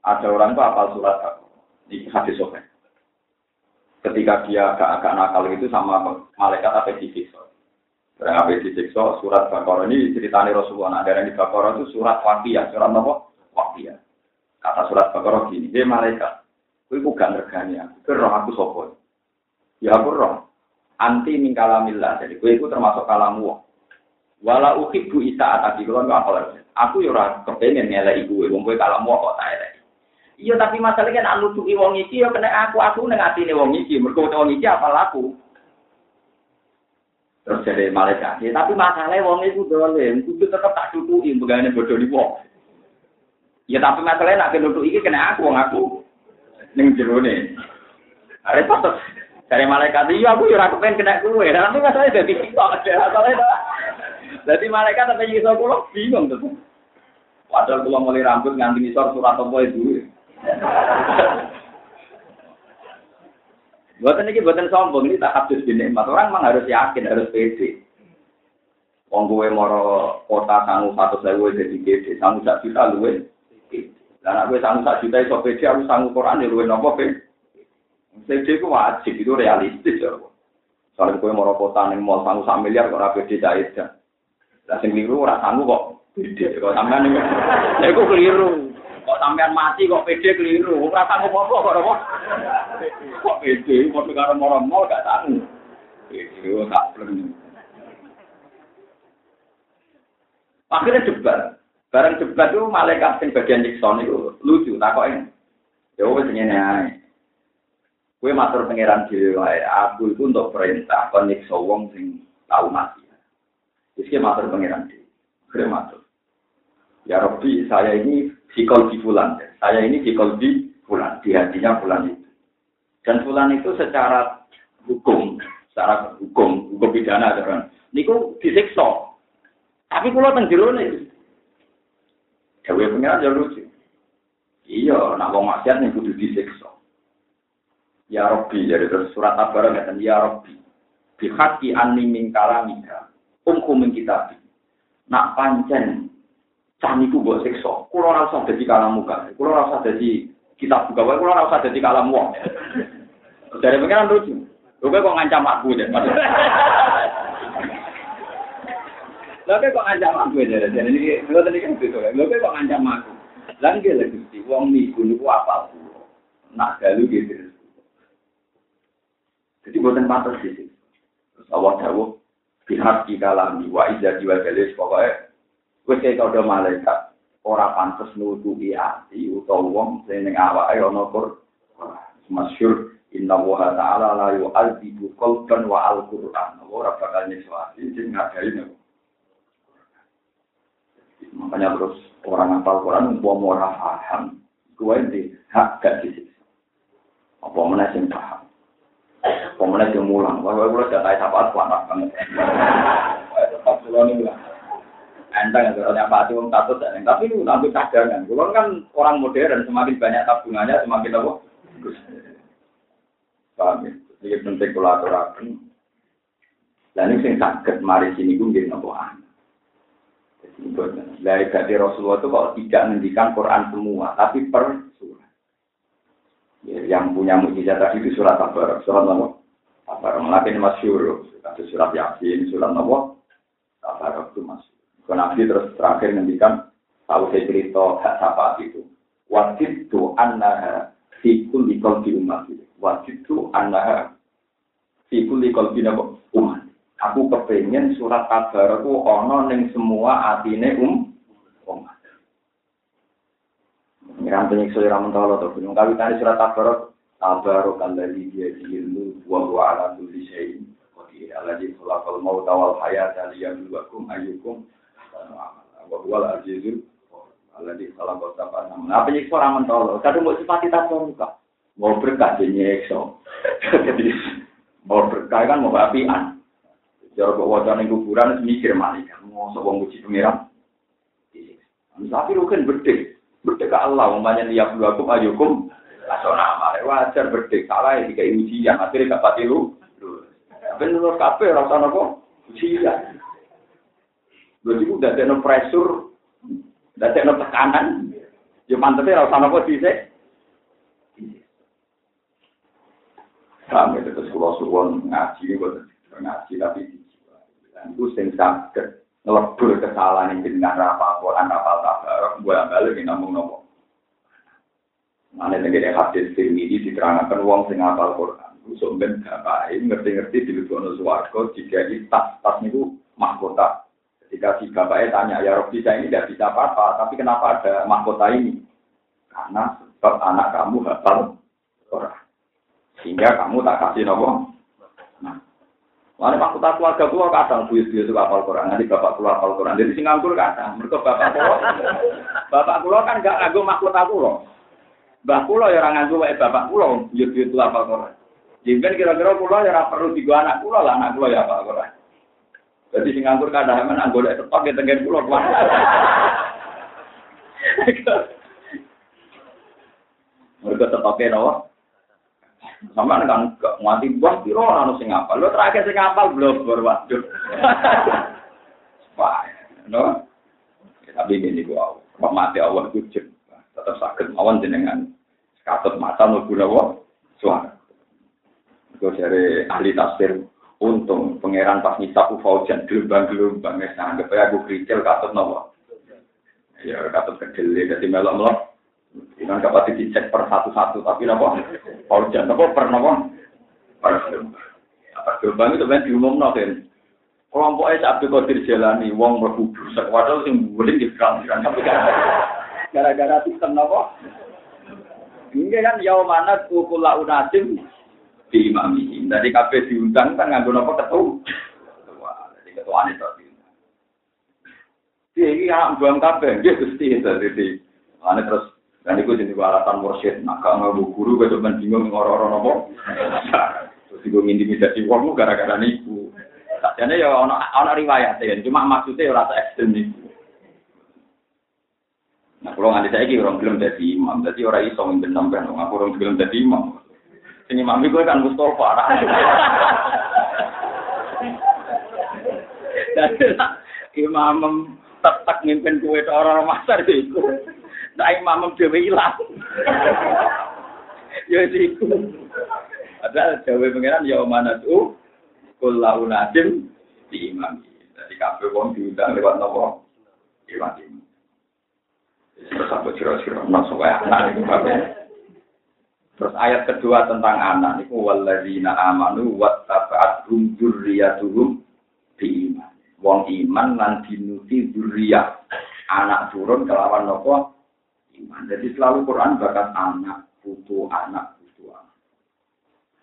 S1: Ada orang itu apal surat Ini hadis sohain. ketika dia agak-agak nakal itu sama malaikat apa disiksa. Barang apa disiksa, surat Baqarah ini ceritanya Rasulullah. Nah, dari Baqarah itu surat wakiyah, surat apa? Wakiyah. Kata surat Baqarah gini, hei malaikat, ku gak ngergani aku. Aku sapa? Ya aku roh. Anti min kalamillah. Jadi kowe iku termasuk kalamu. Wala uhibbu isaat ati kula enggak apa Aku yo ora kepengin ngeleki kowe wong kowe kalamu kok tak elek. Iya tapi masalahnya anu tuki wong iki yo kena aku aku ning atine iki. Mergo wong iki apa laku. Terus jadi malaikat. Ya, tapi masalahnya wong iku dolen, kudu tetep tak tutuki begane bodoh di wong. Ya tapi masalahnya nak nutuki iki kena aku wong aku ning jerone. Are patut dari malaikat iya aku yo ora kepen kena kuwe. Nanti masalah dadi sitok masalah. Dadi malaikat tapi iso kula bingung tuh. Padahal kula mulai rambut nganti ngisor surat apa itu. Buatan ini buatan sombong ini tak habis nikmat. Orang memang harus yakin, harus pede. Wong gue moro kota sanggup satu sewu jadi gede, sanggup sak juta luwe. Dan aku sanggup sak juta iso pede, aku sanggup Quran ya luwe nopo pe. Pede itu wajib, itu realistis ya. Soalnya gue moro kota nih mau sanggup sak miliar kok rapi pede cair kan. Lah sing keliru ora sanggup kok. Pede kok sampean niku. Lha iku keliru. Sampean mati kok pede keliru. Ora sanggup apa kok apa. Kok pede padha karo moro-moro gak sanggup. Pede tak pleng. Akhirnya debat. Bareng debat itu malaikat sing bagian Nixon itu lucu takoknya. Ya wis ngene ae. Kowe matur pangeran dhewe wae. Aku itu untuk perintah kon nyiksa wong sing tau mati. Wis ki matur pangeran dhewe. Akhirnya matur. Ya Rabbi, saya ini fikol di bulan. Saya ini fikol di bulan. Di hatinya bulan itu. Dan bulan itu secara hukum, secara hukum, hukum pidana kan. Niku disiksa. Tapi kalau teng nih, Dewe pengiran ya lucu. Iya, nak wong maksiat nih kudu disiksa. Ya Rabbi, jadi terus surat Tabar ngeten ya Rabbi. Bihaki anni min kalamika. Umku min kitab. Nak pancen caniku mbok siksa. Kulo ora usah dadi kalamu kan. Kulo ora usah dadi buka wae, kulo ora usah dadi kalam wong. Dari pengiran lucu. Lho kok ngancam aku ya. Lha kok ngancam aku ya, jadi ini lho tadi kan gitu. Lho kok ngancam aku. Lan ge lho Gusti, wong niku niku apa kula. Nak galu gitu. Jadi buatan pantas sih. Terus Allah dawuh pihak di kalami wa iza jiwa galis pokoknya wis kaya malaikat ora pantes nutupi ati utawa wong sing ning awake ana kur masyhur inna wa ta'ala la yu'adzibu qalban wa al-qur'an ora bakal nyiksa ati sing ngajari Makanya terus orang hafal Quran, mau ora paham, gue di hak gak disiksa. Apa mana sing paham? Apa mana sing mulang? Wah, gue udah tahu apa kuat banget. Tetap pulau [LAUGHS] ini lah. Enteng ya, apa itu takut tapi itu nanti cadangan. Gue kan orang modern, semakin banyak tabungannya, semakin apa? Paham ya? Jadi penting. Dan ini sing sakit mari sini gue nggih napa dari dari Rasulullah itu kalau tidak menghentikan Quran semua, tapi per surat. Ya, yang punya mujizat tadi itu surat apa? Surat apa? Tabarok. Melakin masyur. Surat Yasin, surat apa? Tabarok itu masuk. Nabi terus terakhir menghentikan tahu saya cerita hak sahabat itu. Wajib tu annaha fi kulli qalbi umat. Wajib tu annaha fi kulli qalbi umat. Aku kepengen surat kabar aku ono ning semua atine um umat. Ngiram penyiksa ira mentolo to gunung kali tadi surat kabar kabar kandali dia diilu wa wa ala kulli syai'in qadir alladzi khalaqal mauta wal hayata liyabluwakum ayyukum wa huwal azizul alladzi khalaqal sab'a Nah penyiksa ora mentolo kadung mau sifat kita muka. Mau berkah nyiksa. Jadi mau berkah kan mau apian. Kok wajah ning kuburan mikir malaikat mau wong muji pengiran. Tapi lu kan berdek, berdek ke Allah, umpamanya liap dua kum ayukum, asona mare wajar berdek. Salah ya tiga ujian, akhirnya gak pati lu. Menurut kafe rasa nopo? Ujian. Berarti udah ada pressure, udah ada tekanan, ya mantepnya rasa nopo sih Kami terus kulo suwon ngaji, ngaji tapi. Dan itu sing sakit ngelebur kesalahan yang dengan rapal Quran, rapal tabarok, gue balik ngomong nopo. Mana negara hadis film ini diterangkan wong sing ngapal Quran. Usuk ben bapak ngerti-ngerti di luar suwargo jika tas tas niku mahkota. Ketika si bapaknya tanya, ya Robi saya ini tidak bisa apa-apa, tapi kenapa ada mahkota ini? Karena sebab anak kamu hafal Quran. Sehingga kamu tak kasih nopo. Nah, Mana mahkota keluarga tua kadang buyut-buyut itu hafal Quran, nanti bapak keluar hafal Quran. Jadi Singapura kadang, mereka bapak kulo, [LAUGHS] bapak kulo kan gak nganggo mahkota kulo. Mbah kula ya ora nganggo wae bapak kula, yo-yo tuwa apa kok. Jengken kira-kira kula ya ora perlu digo anak kula lah, anak kula ya apa kok. Jadi sing nganggur kadang men anggo lek tepak ya tengen kula kuwi. Mereka tepake nawa. Sama kan mati buah piro ono sing ngapal. Lho terakhir sing ngapal blobor waduh. Wah, no. Tapi ini gua, mati Allah itu tetap sakit mawon jenengan katut mata mlebu nawa suara. Itu dari ahli tafsir untung pangeran pas nyisapu faujan gelombang-gelombang wis anggap ae aku krikil katut nawa. Ya katut kecil dadi melok-melok. Dengan kapan dicek per satu-satu tapi napa? Faujan napa per napa? Per gelombang itu kan diumumno kan. Kelompoknya Abdul Qadir Jalani, wong mlebu brusak, padahal sing guling di kerang-kerang. Gara-gara sistem napa? Ini kan yau mana kukula unasim di imami. Dari kafe diundang kan nganggo nopo ketua. Ketua, jadi ketua ini tadi. Dia ini anak buang kafe, dia gusti itu jadi. Ane terus dan itu jadi alasan mursyid. Nah kalau nggak guru, gue cuma bingung ngoro-ngoro nopo. Terus gue intimidasi uangmu gara-gara niku. Jadi ya ono ono riwayat ya, cuma maksudnya rasa ekstrem niku. Nah, kalau nganti saya orang belum jadi imam, jadi orang iso mimpin sampai. Aku orang belum jadi imam. Sini imam itu kan Mustafa. Jadi imam tetap mimpin kue orang masar itu. Nah imam dewi hilang. Ya itu. Ada dewi pengiran ya mana tuh? Kulau nasim di imam. Jadi kafe wong diundang lewat nopo. Imam. Terus apa kira-kira masuk kayak anak itu Terus ayat kedua tentang anak itu walladzina amanu wattaba'athum dzurriyyatuhum iman. Wong iman lan dinuti dzurriyyah. Anak turun kelawan nopo iman. Jadi selalu Quran bakat anak, putu anak, putu anak.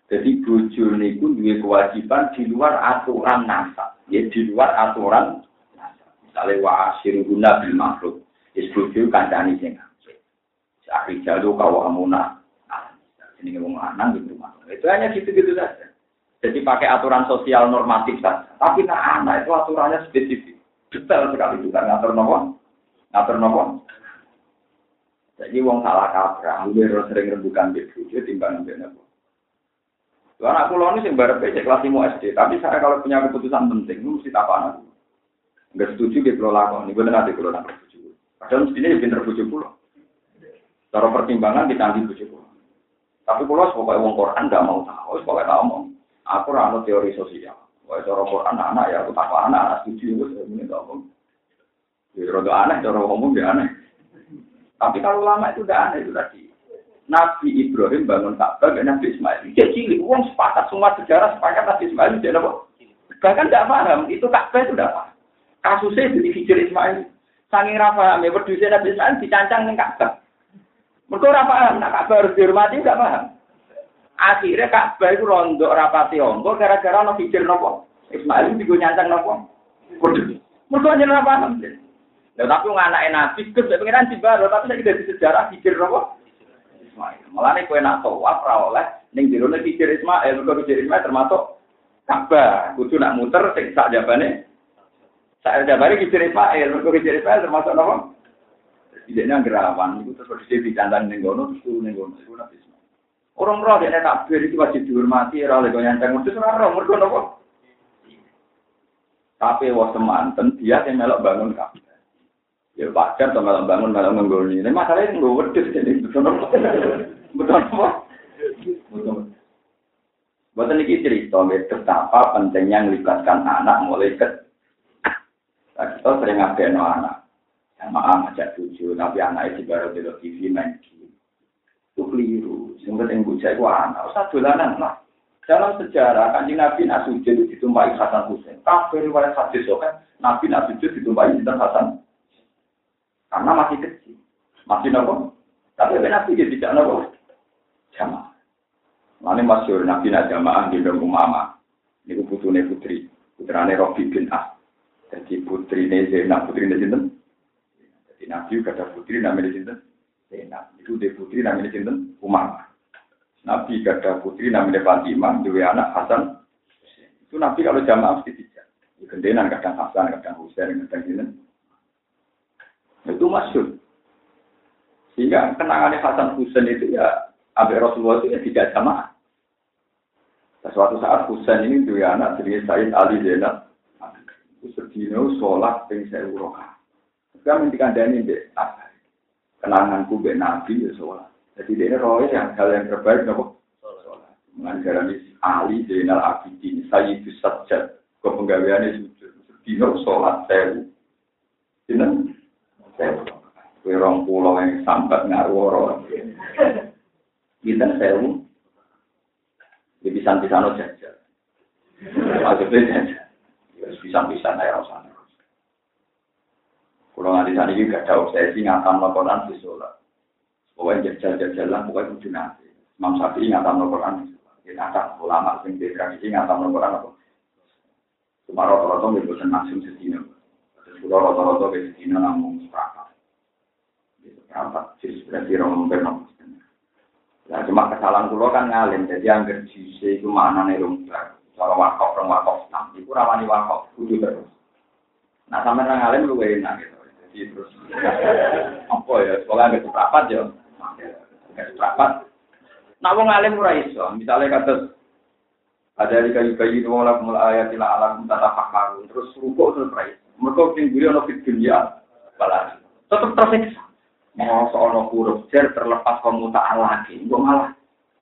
S1: Jadi bojo niku duwe kewajiban di luar aturan nasab. Ya di luar aturan nasab. Misalnya wa asyiruhuna bil makhluk. Isbuju kancani sing apik. Sakri jalu kawa amuna. Ini ngomong lanang gitu Itu hanya gitu-gitu saja. Jadi pakai aturan sosial normatif saja. Tapi nah anak itu aturannya spesifik. Detail sekali juga ngatur nopo. Ngatur nopo. Jadi wong salah kaprah, lu sering rembukan di bojo timbang ambek nopo. Anak pulau ini sing bareng cek kelas 5 SD, tapi saya kalau punya keputusan penting, mesti apa anak? Enggak setuju di pulau lakon, ini benar di pulau lakon. Padahal mestinya ya pinter bujuk pulau. Cara pertimbangan ditanggi bujuk pulau. Tapi pulau sebagai wong Quran nggak mau tahu, sebagai tahu mau. Aku rano teori sosial. Wah cara Quran anak ya aku tak anak anak setuju saya ini nggak mau. Jadi rada aneh, cara ngomong dia aneh. Tapi kalau lama itu udah aneh itu tadi. Nabi Ibrahim bangun Ka'bah dan Nabi Ismail. Dia cilik, uang sepakat semua sejarah sepakat Nabi Ismail dia apa? Bahkan tidak paham, itu Ka'bah itu tidak paham. Kasusnya jadi Hijir Ismail. Sangi rafa, wedhuse Nabi Ismail dicancang ning Ka'bah. Mergo ora paham, nak Ka'bah harus dihormati enggak paham. Akhirnya Ka'bah itu rondok rapati ongko gara-gara ono pikir nopo. Ismail itu nyancang nopo. Waduh. Mergo ora paham. Lah tapi anake Nabi Gus pengiran dibaro tapi saya tidak sejarah pikir nopo. Ismail. Mulane kowe nak tawaf ora oleh ning jero pikir Ismail, mergo pikir Ismail termasuk Ka'bah. Kudu nak muter sing sak jabane saya ada balik kecil Ismail, mereka kecil Ismail termasuk apa? Tidaknya gerawan, itu terus berdiri di jantan nenggono, terus turun nenggono, itu nabi Ismail. Orang roh dia takbir itu wajib dihormati, roh lego nyanteng, itu orang roh, mereka nopo. Tapi wah semanten, dia yang melok bangun kabeh. Ya wajar tuh melok bangun, melok ngenggoni. Ini masalahnya nggak wedus, jadi betul Betul apa? Betul. Buat ini cerita betapa pentingnya melibatkan anak mulai ke. Kita sering ngapain anak. Jamaah ngajak tujuh, tapi anaknya di baru di TV main game. Itu keliru. Yang penting bujai itu anak. Usah dolanan lah. Dalam sejarah, kanjeng Nabi Nasujud itu ditumpai Hasan Hussein. Kafir riwayat hadis kan, Nabi Nasujud ditumpai Hasan Hasan. Karena masih kecil. Masih nopo. Tapi Nabi dia tidak nopo. Jamaah. Lalu masyur Nabi nak jamaah di dalam umama. Ini putune putri. Putrane Robi bin Ah. Jadi putri ini Zainab, putri ini Jadi Nabi ada putri namanya Zainab. Zainab. Itu dia putri namanya Zainab. Umama. Nabi ada putri namanya Fatimah. Dua anak Hasan. Itu Nabi kalau jamaah mesti tidak. Gendenan kadang Hasan, kadang Husain, kadang Zainab. Itu masyur. Sehingga kenangannya Hasan Husain itu ya Abu Rasulullah itu ya tidak jamaah. Nah, suatu saat Husain ini dua anak jadi Said Ali Zainab. Sedino sholat ping saya uroha. Kita minta kandani deh. Kenanganku be Nabi ya sholat. Jadi dia roh yang hal yang terbaik nopo sholat. Mengajarani Ali Zainal Abidin Sayyid Sajjad. Kau penggaweannya sujud. Sedino sholat saya. Ini saya. Kue rong pulau yang sambat ngaruh Kita sewu Ya bisa-bisa jajal. Maksudnya jajal. Ya bisa-bisa naik rasa. Kalau nanti sana juga ada obsesi ngatam laporan di sholat. Pokoknya jajal-jajalan, pokoknya kudu nanti. Imam Syafi'i ngatam laporan di sholat. Ya ngatam, ulama sing di tradisi ngatam laporan apa. Cuma rata-rata nggak bosan langsung sedina. Terus kalau rata-rata ke sedina namun sepakat. Sepakat, jadi berarti orang bernomor. Nah, cuma kesalahan kulo kan ngalim, jadi yang jise itu mana nih lumbar. Kalau wakaf, orang wakaf, nah, itu ramani wakaf, kudu terus. Nah, sampai ngalim lu enak gitu. Terus, apa ya, sekolah nggak seprapat ya, nggak seprapat. Nah, mau ngalim ora iso, misalnya kata ada di kayu kayu itu malah mulai ayat alam tata fakaru terus rukuk terus mereka tinggi ono fit dunia balas tetap tersiksa mau seorang huruf jer terlepas pemutaan lagi, gue malah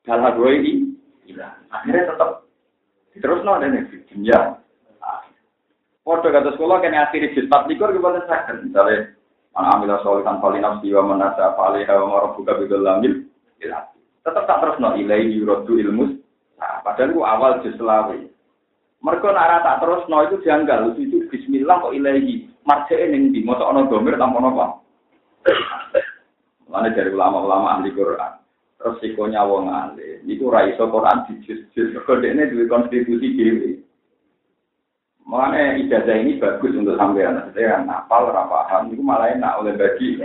S1: dalam gue ini, gila. Akhirnya tetap terus no ada nih ya. Foto kata sekolah kan akhirnya jilbab likur gimana sakit, misalnya mana ambil solitan paling nafsi wa menasa paling hawa marah buka bidul lamil, tetap tak terus no ilai yurodu ilmus. Nah, padahal gue awal jus selawe. Mereka nara tak terus no itu janggal, itu Bismillah kok ilahi. Marjane ning di motor ono domir tanpa apa. Mana dari ulama-ulama ahli Quran. Resikonya wong ahli. Itu raiso Quran di jus-jus. Kode ini duit konstitusi diri. Mana ijazah ini bagus untuk sampean. Saya napal, rapahan. Itu malah enak oleh bagi.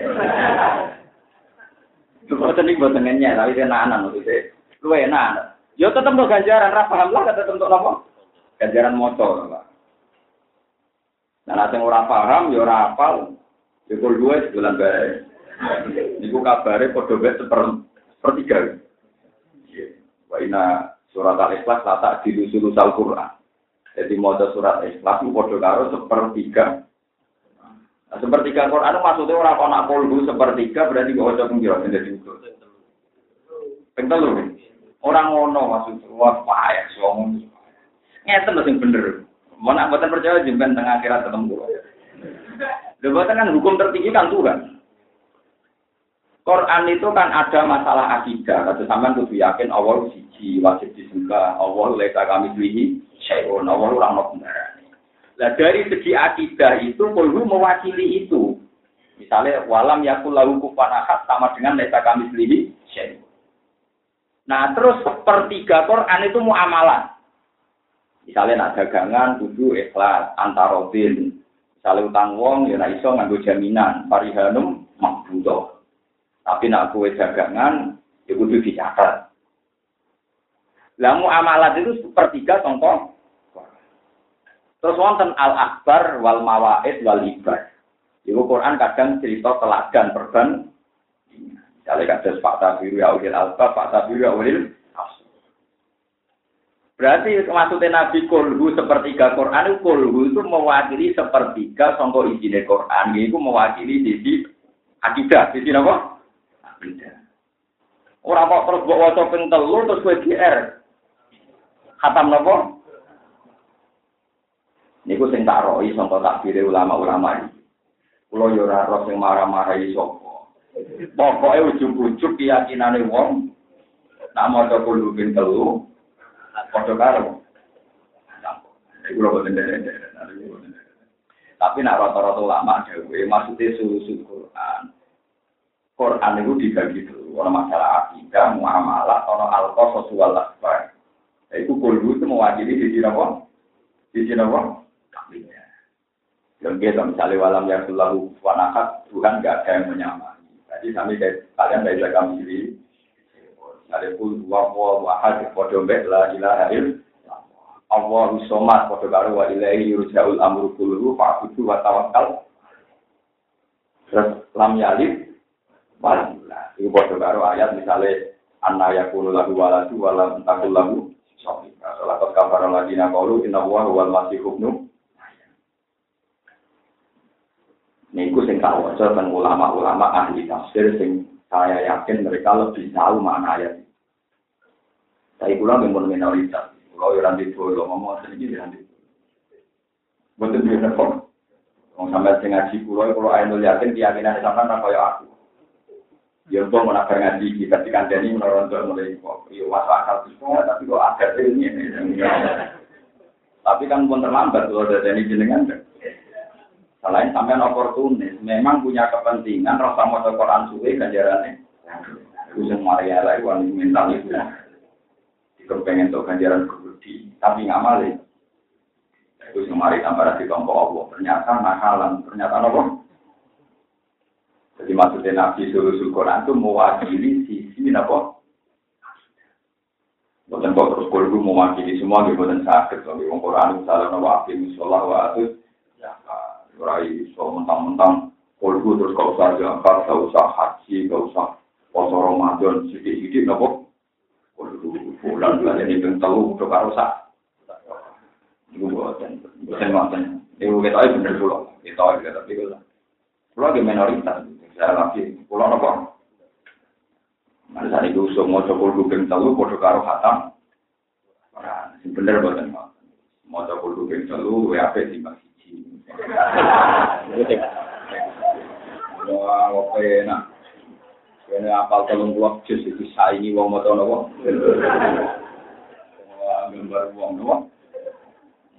S1: Itu tadi buat tengennya, tapi dia nanan maksudnya. Lu enak. Yo tetap untuk ganjaran, rapaham lah, tetap untuk apa? Ganjaran motor. Nah, nanti orang paham, yo rapal, yo dua sebulan baik. Padha wis seper sepertiga. Wa ina surat al-ikhlas lata di sulus al-Qur'an. Jadi modal surat ikhlas padha karo sepertiga. Nah, sepertiga Quran maksudnya orang kok nak polbu sepertiga berarti kok ojo pengira jadi itu. Ping telu. Orang ngono maksudnya wah payah wong. Ngeten lho sing bener. Mau nak mboten percaya jemben tengah akhirat ketemu. Lha kan hukum tertinggi kan Tuhan. Quran itu kan ada masalah akidah. Kata sampean kudu yakin Allah siji wajib disembah. Allah leka kami beli syai'un. Allah orang mau benar. Nah dari segi akidah itu perlu mewakili itu. Misalnya walam yakul lahu kufanahat sama dengan leka kami syai'un. Nah terus sepertiga Quran itu muamalah. Misalnya nak dagangan kudu ikhlas antarodin. Misalnya utang wong ya iso nganggo jaminan parihanum makbudoh. Tapi nak kue dagangan, ya kudu dicatat. Lamu amalat itu sepertiga contoh. Terus wonten al akbar wal mawaid wal ibar. Ibu Quran kadang cerita teladan perban. Misalnya kadang fakta biru ya ulil alba, fakta biru ya ulil Berarti maksudnya Nabi Kulhu sepertiga Quran Kulhu itu mewakili sepertiga songko izin Quran. Itu mewakili sisi akidah. Sisi apa? Tidak. Orang kok terus bawa waca ping telu terus kowe GR. Khatam napa? Niku sing tak roi sangka takbire ulama-ulama iki. Kula yo ora roh sing marah-marahi sapa. Pokoke ujug-ujug keyakinane wong nak maca kulo bin telu padha karo. Iku boten Tapi nak rata-rata ulama dhewe maksudnya susu Quran. Quran itu dibagi dulu, ono masalah akidah, muamalah, ono alkohol, sosial, asbar. Itu kulhu itu mewakili di sini apa? Di sini apa? Yang kita misalnya walam yang selalu wanakat, Tuhan gak ada yang menyamai. Jadi kami kalian dari jaga diri. Misalnya pun dua wa wahad, podo mbek la ilaha. Allah somat, podo karo wa ilahi yurja'ul amru kulhu, fa'budu wa tawakkal. Terus lam yalid, Walillah. Itu bodoh karo ayat misalnya anna yakunu lagu waladu walam takul. Salah satu kafaran lagi nakolu inna huwa wal masih hubnu. Niku sing tak waca dan ulama-ulama ahli tafsir sing saya yakin mereka lebih tahu makna ayat. Tapi kula memang minoritas. Kalau yang di dulu ngomong sedikit yang di Betul betul kok. Wong sampai sing ngaji kula kalau ayat yakin keyakinan sampean kaya aku. Ya untuk menakar ngaji kita di kandani menurut mulai kok, iya masuk akal semua, tapi kok ada ini. Tapi kan pun terlambat kalau ada ini jenengan. Selain sampean oportunis, memang punya kepentingan rasa mau Quran suwe ganjarannya. Itu yang Maria lah, wanita mental itu. Jika pengen tuh ganjaran kebudi, tapi nggak malah. Itu yang mari tambah di kelompok Allah. Ternyata nakalan, ternyata apa? Jadi maksudnya Nabi Sulusul Quran itu mewakili sisi apa? Bukan kok terus kalau mewakili semua, bukan sakit. Kalau Quran misalnya nabi misalnya wa ya rai so mentang-mentang kalau terus kau usah jangkar, kau usah haji, kau usah poso Ramadan, sedikit-sedikit nopo. Kalau bulan bulan ini tahu udah karo sak. Ibu buatan, buatan buatan. Ibu kita itu bener dulu, kita itu tapi kalau kalau lagi minoritas. saya lagi pulau apa? Mana tadi itu semua cokol kuping telu, bodoh karo hatam. Nah, bener buatan mau. Mau cokol kuping telu, WAP di masjid. Wah, oke, nah. Ini apal telung puluh jus itu saingi wong moto nopo. Wah, gambar wong nopo.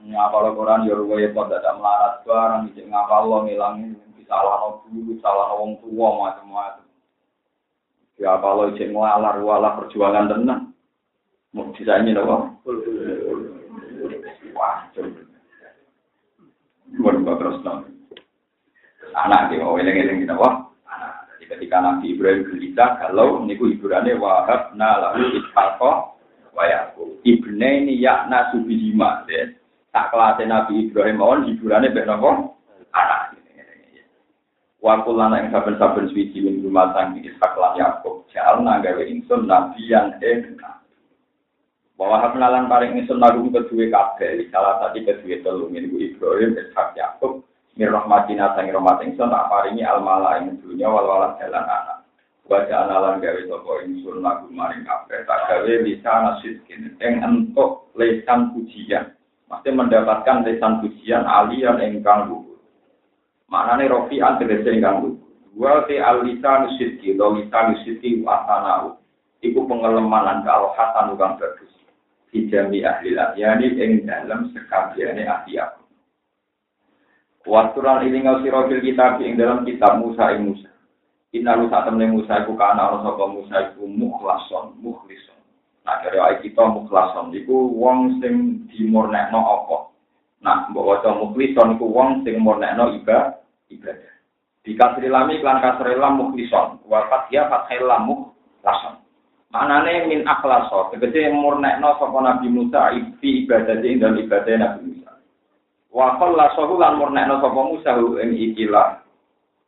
S1: Ngapal Quran yo ruwe kok dadak melarat barang iki ngapal lo ngilangin salah no guru, salah no wong tua macam-macam. Ya kalau cek ngalar wala perjuangan tenang, mau bisa ini loh. Wah, coba terus dong. Anak dia mau eleng-eleng kita wah. Jadi ketika Nabi Ibrahim gelisah, kalau niku hiburannya wahab lalu ishaqo wayaku. Ibne ini yakna subihima. Tak kelas Nabi Ibrahim mohon hiburannya benar anak. Waktu lana yang saben-saben suci min rumah sangki ishak lan Yakub. Jalna gawe insun nabi yang enak. Bahwa kenalan paling insun nagum kedua kabeh. Salah satu kedua telung ibu Ibrahim ishak Yakub. Mir rahmatina sang rahmat insun tak paringi al mala ing dunya wal walad jalan anak. Wajah analan gawe sopo insun nagum maring kabeh. Tak gawe bisa nasidkin. Yang entuk lesan pujian. Masih mendapatkan lesan pujian alian engkang luhur. Maknane rofi'an tegese ingkang Wa te alisa nusidki, do lisa nusidki wasanau. Iku pengelemanan kalau hasan kang bagus. Dijami ahli yani ing dalam sekabiane ahli aku. Waturan ini ngau sirofil kitab ing dalam kitab Musa ing Musa. Inna lu saat temen Musa iku kana ana sapa Musa iku mukhlason, mukhlison. Nah, kira ai kita mukhlason iku wong sing dimurnekno apa? Nah, mbok waca mukhlison iku wong sing murnekno ibadah ibadah. Di kasri lami klan kasri lam mukhlison, wa fathia fathil lam mukhlason. Manane min akhlaso, tegese murnekno sapa Nabi Musa fi ibadah ing dalam ibadah Nabi Musa. Wa khallasahu lan murnekno sapa Musa ing ikilah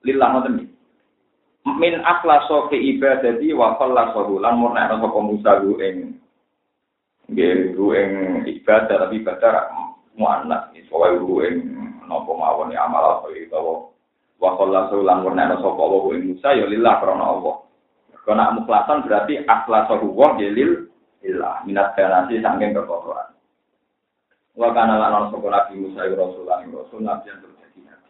S1: lillah ngoten Min akhlaso fi ibadati wa khallasahu lan murnekno sapa Musa ing nggih ing ibadah tapi ibadah muannas soal ing napa mawon amal apa itu wa khallasu lan warna sapa wa ing Musa ya lillah krana Allah. Karena mukhlasan berarti akhlasahu wa ya lil lillah minat kanasi saking kekotoran. Wa kana lan sapa Nabi Musa iku rasul lan rasul nabi yang terjadi nabi.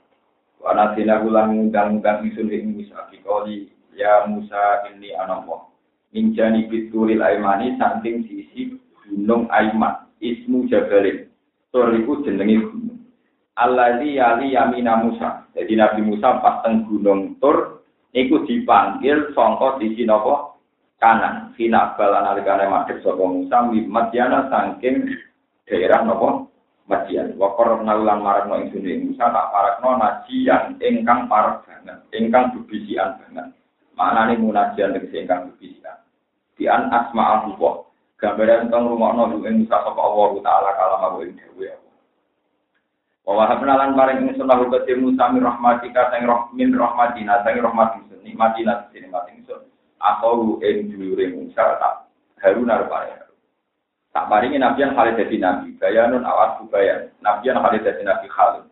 S1: Wa natina ulang ngundang-undang isun ing Musa dikoli ya Musa ini anamwa. Minjani bitulil aimani samping sisi gunung Aiman ismu Jabalin. Toriku jenenge gunung. Alladzi yali yamina Musa. Jadi Nabi Musa pas gunung Tur niku dipanggil sangka sisi napa? Kanan. Sina balan alikane madhep sapa Musa mimatiana saking daerah napa? Madian. Wakor nalulang marakno ing dunia Musa tak parakno najian ingkang parak banget ingkang bebisian banget. Mana nih munajian dari ingkang bebisian di an asma al gambaran tentang rumah nabi Musa sapa Allah taala kalau mau ing dewi Wa habnalan maring ing sunah uga Musa min rahmatika sang roh min rahmatina sang rahmat ingsun nikmatina nikmat ingsun. Aku ing dhuwure Musa tak Harun arep Tak paringi yang khalid jadi Nabi. Bayanun awat bayan. Yang khalid jadi Nabi Khalid.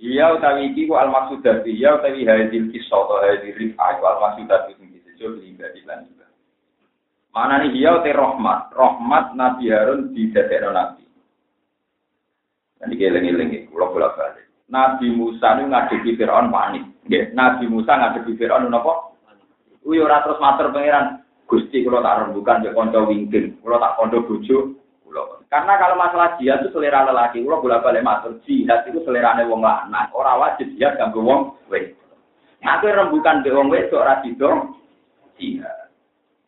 S1: Iya utawi iki ku al maksud dari iya utawi hadil kisah atau hadil rifah ku al maksud dari sing disebut pribadi lan juga. Mana nih iya utai rahmat. Rahmat Nabi Harun di dadekno Nabi. Nanti keling-eling kula bola balik. Nabi Musa ini ngadepi Fir'aun panik. Nggih, Nabi Musa ngadepi Fir'aun napa? Kuwi ora terus matur pangeran, Gusti kalau tak rembukan ya konco wingkin, kalau tak konco bojo, Karena kalau masalah jihad itu selera lelaki, kalau bolak balik matur jihad itu selera wong lanang, orang wajib jihad gak wong wes. Aku rembukan be wong wes, ora sido jihad.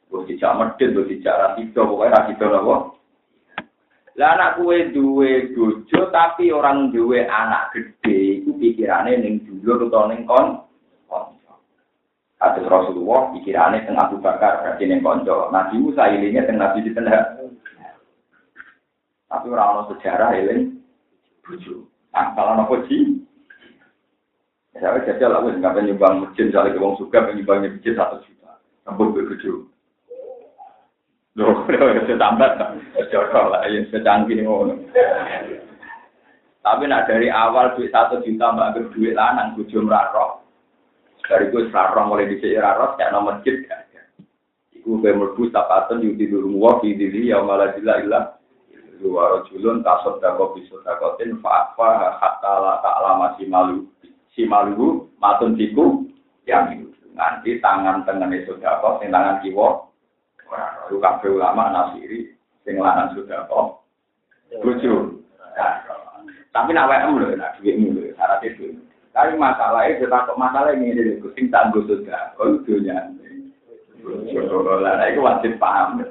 S1: Gue tidak medit, gue tidak rasido, pokoknya rasido lah Lah anak kue duwe bojo tapi orang duwe anak gede, itu pikirannya neng dulur atau neng kon. Kasus Rasulullah pikirannya teng Abu Bakar berarti neng konco. Nabi Musa ilingnya teng Nabi di tengah. Tapi orang orang sejarah iling buju. Nah, kalau nopo ji, saya jajal lah, nggak penyumbang masjid, misalnya ke wong suka penyumbangnya masjid satu juta, sampun buju. Loh, saya tambah, jodoh lah, yang secanggih ngono. Tapi nak dari awal duit satu juta mbak duit lanang buju merarok, dari gue sarong mulai di raros kayak nomor kan. Iku gue merbu tapatan yudi dulu wa fi dili ya malah jila ilah. Dua rojulun tasod dago bisu dagotin fa'afa hatta la ta'ala si malu. Si malu matun tiku yang itu. Nanti tangan itu dago, sing kiwo. Lalu kafe ulama nasiri, sing lanang sudah kok. Lucu. Tapi nak WM loh, nak duitmu loh, syaratnya duit. Tapi masalahnya kita kok masalah ini dari kucing tangguh sudah, kau dunia. Lah, itu wajib paham.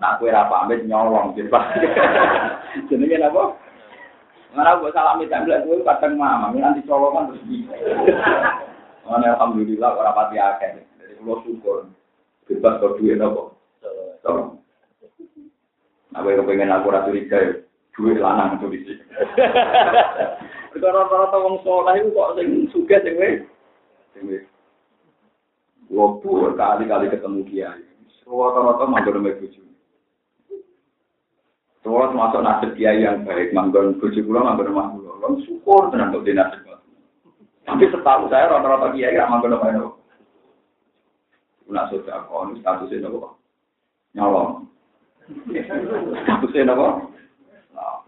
S1: Nah, kue apa pamit nyolong, jadi [LAUGHS] Jenenge apa? Mana buat salam itu ambil itu kadang mama, nanti colongan terus. [LAUGHS] Mana alhamdulillah orang pati akeh, jadi pulau syukur. Bebas kau duit apa? Tolong. Nah, gue kepengen aku ratu curiga, duit lanang [LAUGHS] itu di sini. Perkara rata wong saleh iku kok sing sugih sing wis sing wis Wopu kali-kali ketemu kiai. Rata-rata manggon sama bojo. Soalnya termasuk nasib kiai yang baik, manggon bojo kula manggon rumah kula. Lan syukur tenan kok nasib. Tapi setahu saya rata-rata kiai gak manggon sama itu. Nak sudah kon statusnya nopo? Nyolong. Statusnya nopo?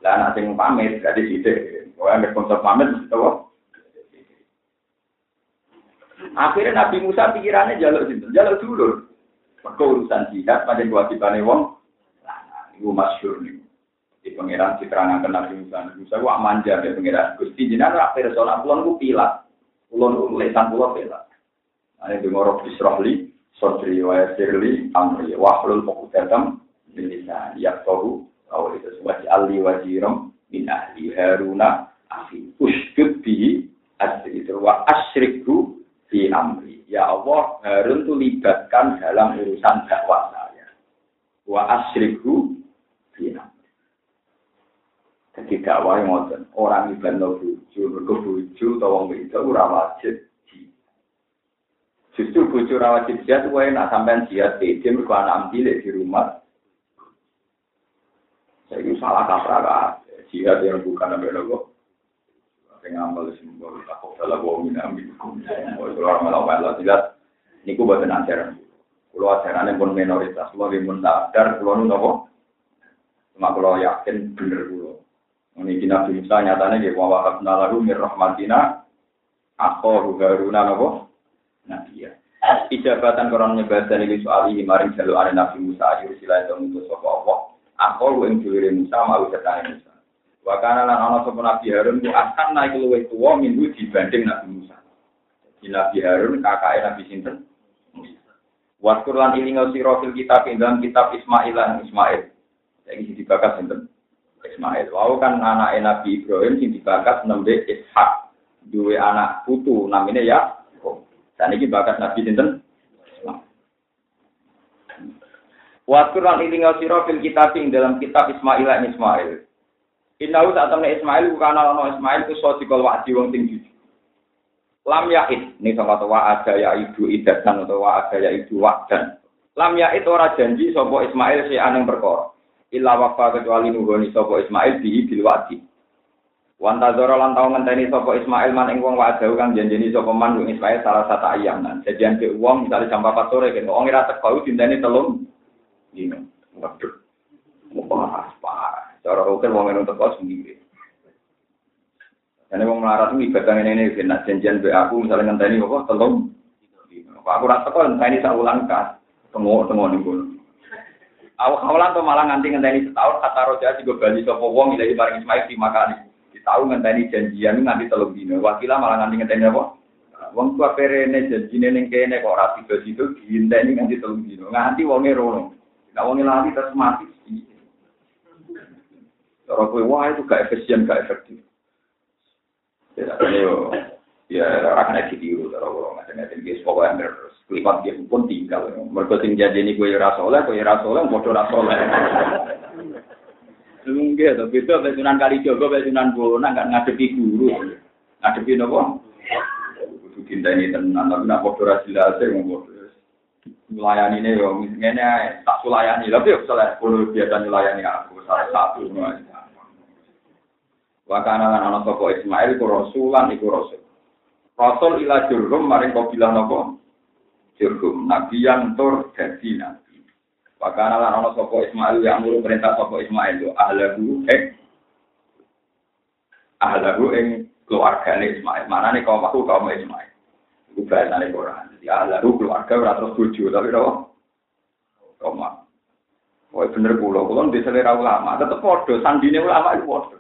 S1: Lah anak sing pamit jadi sidik. Pokoknya ambil konsep pamit, tahu? Akhirnya Nabi Musa pikirannya jalur situ, jalur dulu. Mereka urusan jihad pada kewajibannya wong. Nah, itu masyur nih. Di pangeran citerangan ke Nabi Musa. Nabi Musa gua manja ya pangeran. Gusti jinan rak persona pulang gua pilat. Pulang lesan pulang pilat. Nah, ini ngorok disrohli, sodri wa yasirli, amri, wahlul bisa yak tohu, kau itu sebagai ali wajirom, min ahli haruna akhi uskud bi asri wa asyrikhu fi amri. Ya Allah Harun tuh libatkan dalam urusan dakwah saya. Wa asyrikhu fi amri. Jadi dakwah yang ngoten orang ibadah buju mergo buju atau wong itu ora wajib Justru bucu rawat jihad, wae nak sampean jihad pede mergo anak ambil di rumah. Saya itu salah kaprah jihad yang bukan ambil logo sing amal simbol takut salah wa min amikum wa orang malah malah tidak niku boten ajaran. Kulo ajarane pun minoritas kulo nggih mun sadar kulo nu cuma kulo yakin bener kulo Ini Nabi Musa nyatanya wa wahabna lahu mir rahmatina akhoru Haruna napa? Nabi ya. Ijabatan koron nyebadan iki soal iki maring jaluk are Nabi Musa ayu sila itu ngutus sapa Allah. Akhoru ing dhuwure Musa mau setane Musa. Wa kana lan ana sapa Nabi Harun ku akan naik luwih tuwa minggu dibanding Nabi Musa. Jadi Nabi Harun kakake Nabi sinten? Musa. Waskur lan ilinga sira fil kitab ing dalam kitab Ismail lan Ismail. Jadi dibakas sinten? Ismail. Wau kan anak Nabi Ibrahim sing dibakat nembe Ishak. Duwe anak putu namanya ya. Dan ini bakat Nabi sinten? Waskur lan ilinga sira fil kitab ing dalam kitab Ismail lan Ismail. Innahu temen Ismail bukan ana Ismail ku sodikol wa'di wong sing jujur. Lam ya'id, ini sama wa ada ya ibu idatan atau wa ada ya ibu wa'dan. Lam ya'id ora janji sapa Ismail si aneng perkara. illa wafa kecuali nuhoni sapa Ismail bihi bil wadi. Wanta zoro lan tau ngenteni sapa Ismail man ing wong wa'adahu kang janjeni sapa man wong Ismail salah satu ayam nan. Jadian ke wong misalnya jam 4 sore kan wong ora teko dinteni telung dino. Waduh. Mau parah. Cara rokil wong eno teko sendiri. Ini wong melarat ini ibadah ini ini nak janjian be aku misalnya ngenteni apa telung. Aku rasa kok ngenteni sak ulang kas. Tengok-tengok ning kono. Awalan tuh malah nganti ngenteni setahun kata roja juga bali sapa wong ilahi bareng Ismail di makani. Di tahun ngenteni janjian nganti telung dino. Wakilah malah nganti ngenteni apa? Wong tua perene janjine ning kene kok ora tiba situ diinteni nganti telung dino. Nganti wonge rono. Nah wonge lali terus mati. Cara kowe wah itu gak efisien, gak efektif. Ya, yo, ya akan ditiru cara kula ngaten-ngaten guys pokoknya terus klipat dia pun tinggal. Mergo sing janjeni kowe ora saleh, kowe ora saleh, padha ora saleh. Lungge to beda mek Sunan Kalijaga mek Sunan Bono kan ngadepi guru. Ngadepi napa? Kudu dinteni tenan tapi nek padha ora jelas wong padha. Melayani ini yo ngene tak sulayani, tapi yo saleh kulo biasa nyulayani aku salah satu. Wakana lan ana sapa Ismail ku rasulan iku rasul. Rasul ila jurhum maring kabilah napa? Jurhum nabi yang tur dadi nabi. Wakana lan ana sapa Ismail yang ngurung perintah sapa Ismail yo ahlahu eh ahlahu ing keluargane Ismail. Manane kaum aku kaum Ismail. Iku bahasane Quran. Jadi ahlahu keluarga ora terus bojo tapi napa? Kaum Oh bener kula, kula di selera ulama, tetep padha sandine ulama itu padha.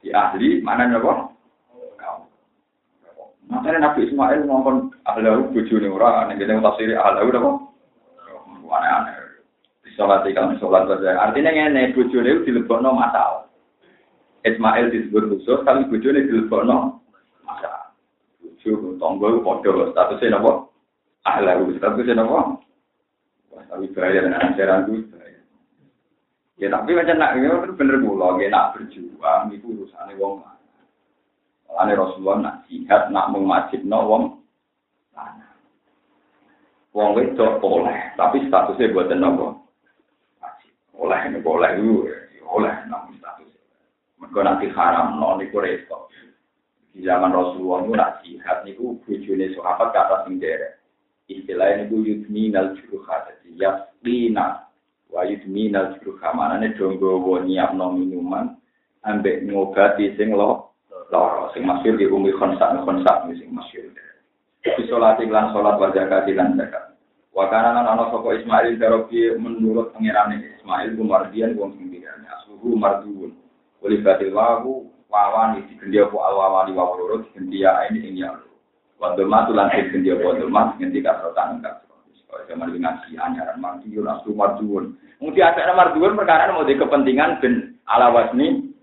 S1: Di ahli mana napa? Makanya Nabi Ismail ngomong ahlahu bojone ora, ning kene tafsir ahlahu napa? Aneh-aneh. Sholat kalau sholat saja. Artinya ngene bojone itu dilebokno masalah. Ismail disebut khusus, tapi bojone dilebokno masalah. Bojo tonggo padha statusnya napa? Ahlahu statusnya napa? Tapi bahaya dengan ajaran itu. Ya tapi macam nak ini bener kula, ya nak berjuang itu urusannya wong lanang. Mulane Rasulullah nak jihad nak mengmajib no wong. Wong wedok oleh, tapi statusnya buat nopo. Oleh ini boleh oleh namun status. Mereka nanti haram no niku repot. Di zaman Rasulullah itu nak niku bujune sahabat kata sing derek. Istilahnya niku yudminal juruha, jadi yasbina wa yudminal juruha. Manane donggo nyiapno minuman ambek ngobati sing lo loro sing masyhur di umi khonsak khonsak sing masyhur. Di sholat iklan sholat wajah zakat lan zakat. Wa kana lan ana sapa Ismail darobi menurut pangerane Ismail kumardian wong sing asluhu marduun. Wali batil wahu wawan di gendia po alwawani wa loro di gendia ini sing ya. Wa dhamma tulan sing gendia po dhamma ngendi ka rotan ka. Zaman dengan si anyaran mardiun aslu marduun. Mungkin ada marduun perkara mau di kepentingan ben ala wasni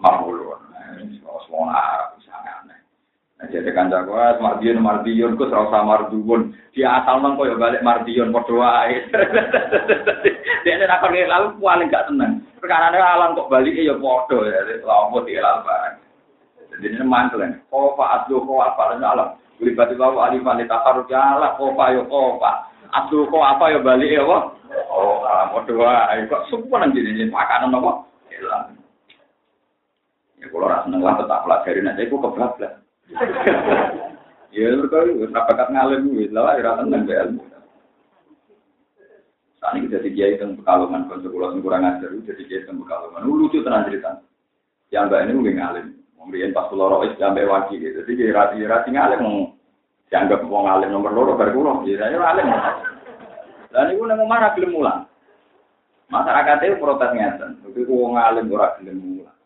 S1: mahulun. Wong Arab sangat aneh. Nah, jadi kan jago, mardion mardion, kus rasa marduun. Dia asal nang koyo balik mardion wae. [LAUGHS] Dia nek akon lalu paling gak tenang. Perkara alam kok balik ya podo ya. Lawo lalu barang. Jadi ini mantel kan. Kofa aslu kofa apa alam. Beribadi lalu alifan di takaruk ya Allah kofa yo kofa. Aslu kofa apa yo balik ya kok. Oh, podo wae. Kok semua nang jadi makanan apa? Hilang. Ya kalau rasa seneng tetap pelajarin aja, aku kebablas. Ya mereka itu bakat ngalim gitu lah, ya tenang be ilmu. Saat ini jadi kiai tentang pekalongan, kalau sekolah kurang ajar, jadi kiai tentang pekalongan. Lucu tenang cerita. yang mbak ini mungkin ngalim. Kemudian pas pulau rois sampai wajib gitu. Jadi dia rati rati ngalim dianggap mau ngalim nomor loro berkulo. Jadi saya ngalim. Dan itu nemu mana belum mulang. Itu protes ngeten. Tapi ku ngalim ora belum mulang.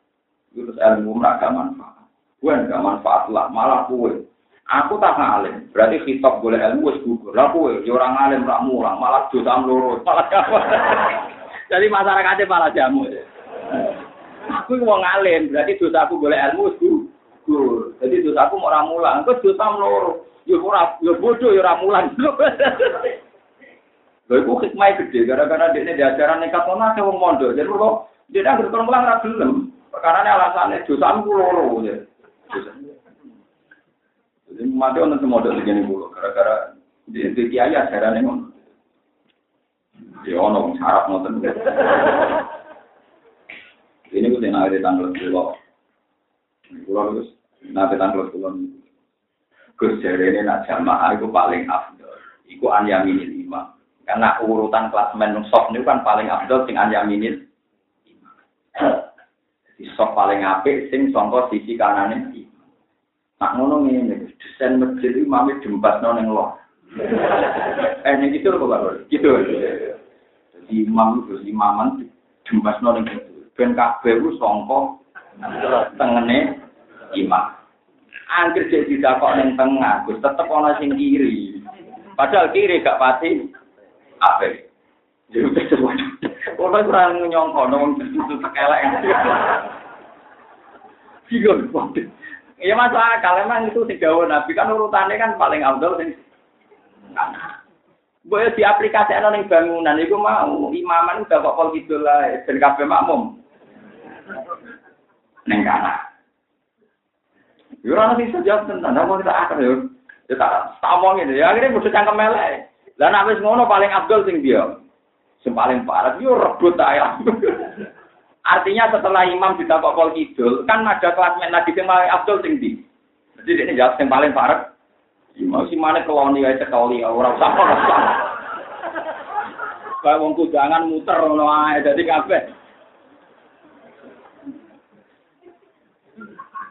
S1: Terus ilmu mereka manfaat. Gue nggak manfaat lah, malah kue. Aku tak ngalim, berarti kitab boleh ilmu wis gugur. Lah kue, ya orang ngalim rak mulang, malah dosa loro, malah? [LAUGHS] Jadi masyarakatnya malah jamu. Aku mau ngalim, berarti dosa aku boleh ilmu wis gugur. Jadi dosa aku mau ramulan, kok dosa loro. Ya ora, ya bodoh ya ramulan. Lho iku hikmah gede gara-gara dekne diajaran nekat ono akeh wong mondok. Jadi kok dia nang gerton mulang ra gelem. Perkara ini alasannya dosamu loro ya. Jadi mati ono semodok begini kulo gara-gara di di kiai ajaran ngono. Ya ono syarat ngoten. Ini gue tenang di tanggal pulau. Pulau terus nanti tanggal pulau. Gus ini nak jamaah itu paling afdol. Iku anyamin lima. Karena urutan kelas men soft ini kan paling afdol sing anyamin Di soft paling apik sing songkok sisi kanane. Nak ngono ngene, desain masjid iki mami jembasno ning loh. eh ning gitu lho Pak. Gitu. Jadi imam itu imaman jembasno ning gitu. Ben kabeh ku sangka tengene imam. Angger cek didakok ning tengah, Gus tetep ana sing kiri. Padahal kiri gak pati apik. Jadi wis Ora ora nyongko nang itu tekelek. Bingung. Ya masuk akal, emang itu sing gawe Nabi kan urutannya kan paling abdul sing Gue di aplikasi ning bangunan itu mau imaman udah kok pol gitu lah ben kabeh makmum. Neng kana. Yo ora sing sejak tenan, apa kita akal yo. Ya tak tak omongin ya akhirnya mesti cangkem elek. Lah nek ngono paling abdul sing dia. Sing paling parah yo rebut ayam. Artinya setelah imam ditabok pol kidul, kan ada kelas men lagi sing paling abdul sing di. Jadi ini jawab sing paling parah. Imam si mana keloni ae cekoli ora usah ora usah. Kayak wong kudangan muter ngono ae dadi kabeh.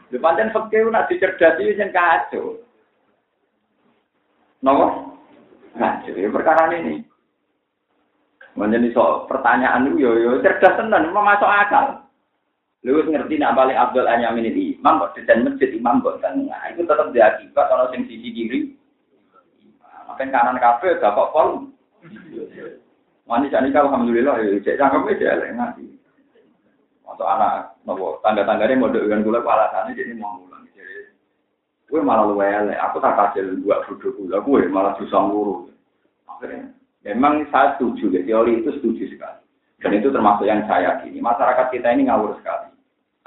S1: Di pancen fakir nak dicerdasi sing kacau. Nopo? Kacau, ya perkara ini. Menjadi so pertanyaan itu yo yo cerdas tenan, mau masuk akal. Lu ngerti nak balik Abdul Anyamin ini imam kok desain masjid imam kok tengah. Itu tetap diakibat kalau sing sisi kiri. Makan kanan kafe gak kok pol. Wani jani alhamdulillah ya cek cangkem aja elek nanti. Untuk anak nopo tangga-tangganya mau dengan gula alasannya jadi mau. Jadi gue malah lu elek, aku tak kasih dua duduk gula, gue malah susah ngurus. Akhirnya Memang saya setuju, ya, teori itu setuju sekali. Dan itu termasuk yang saya yakini. Masyarakat kita ini ngawur sekali.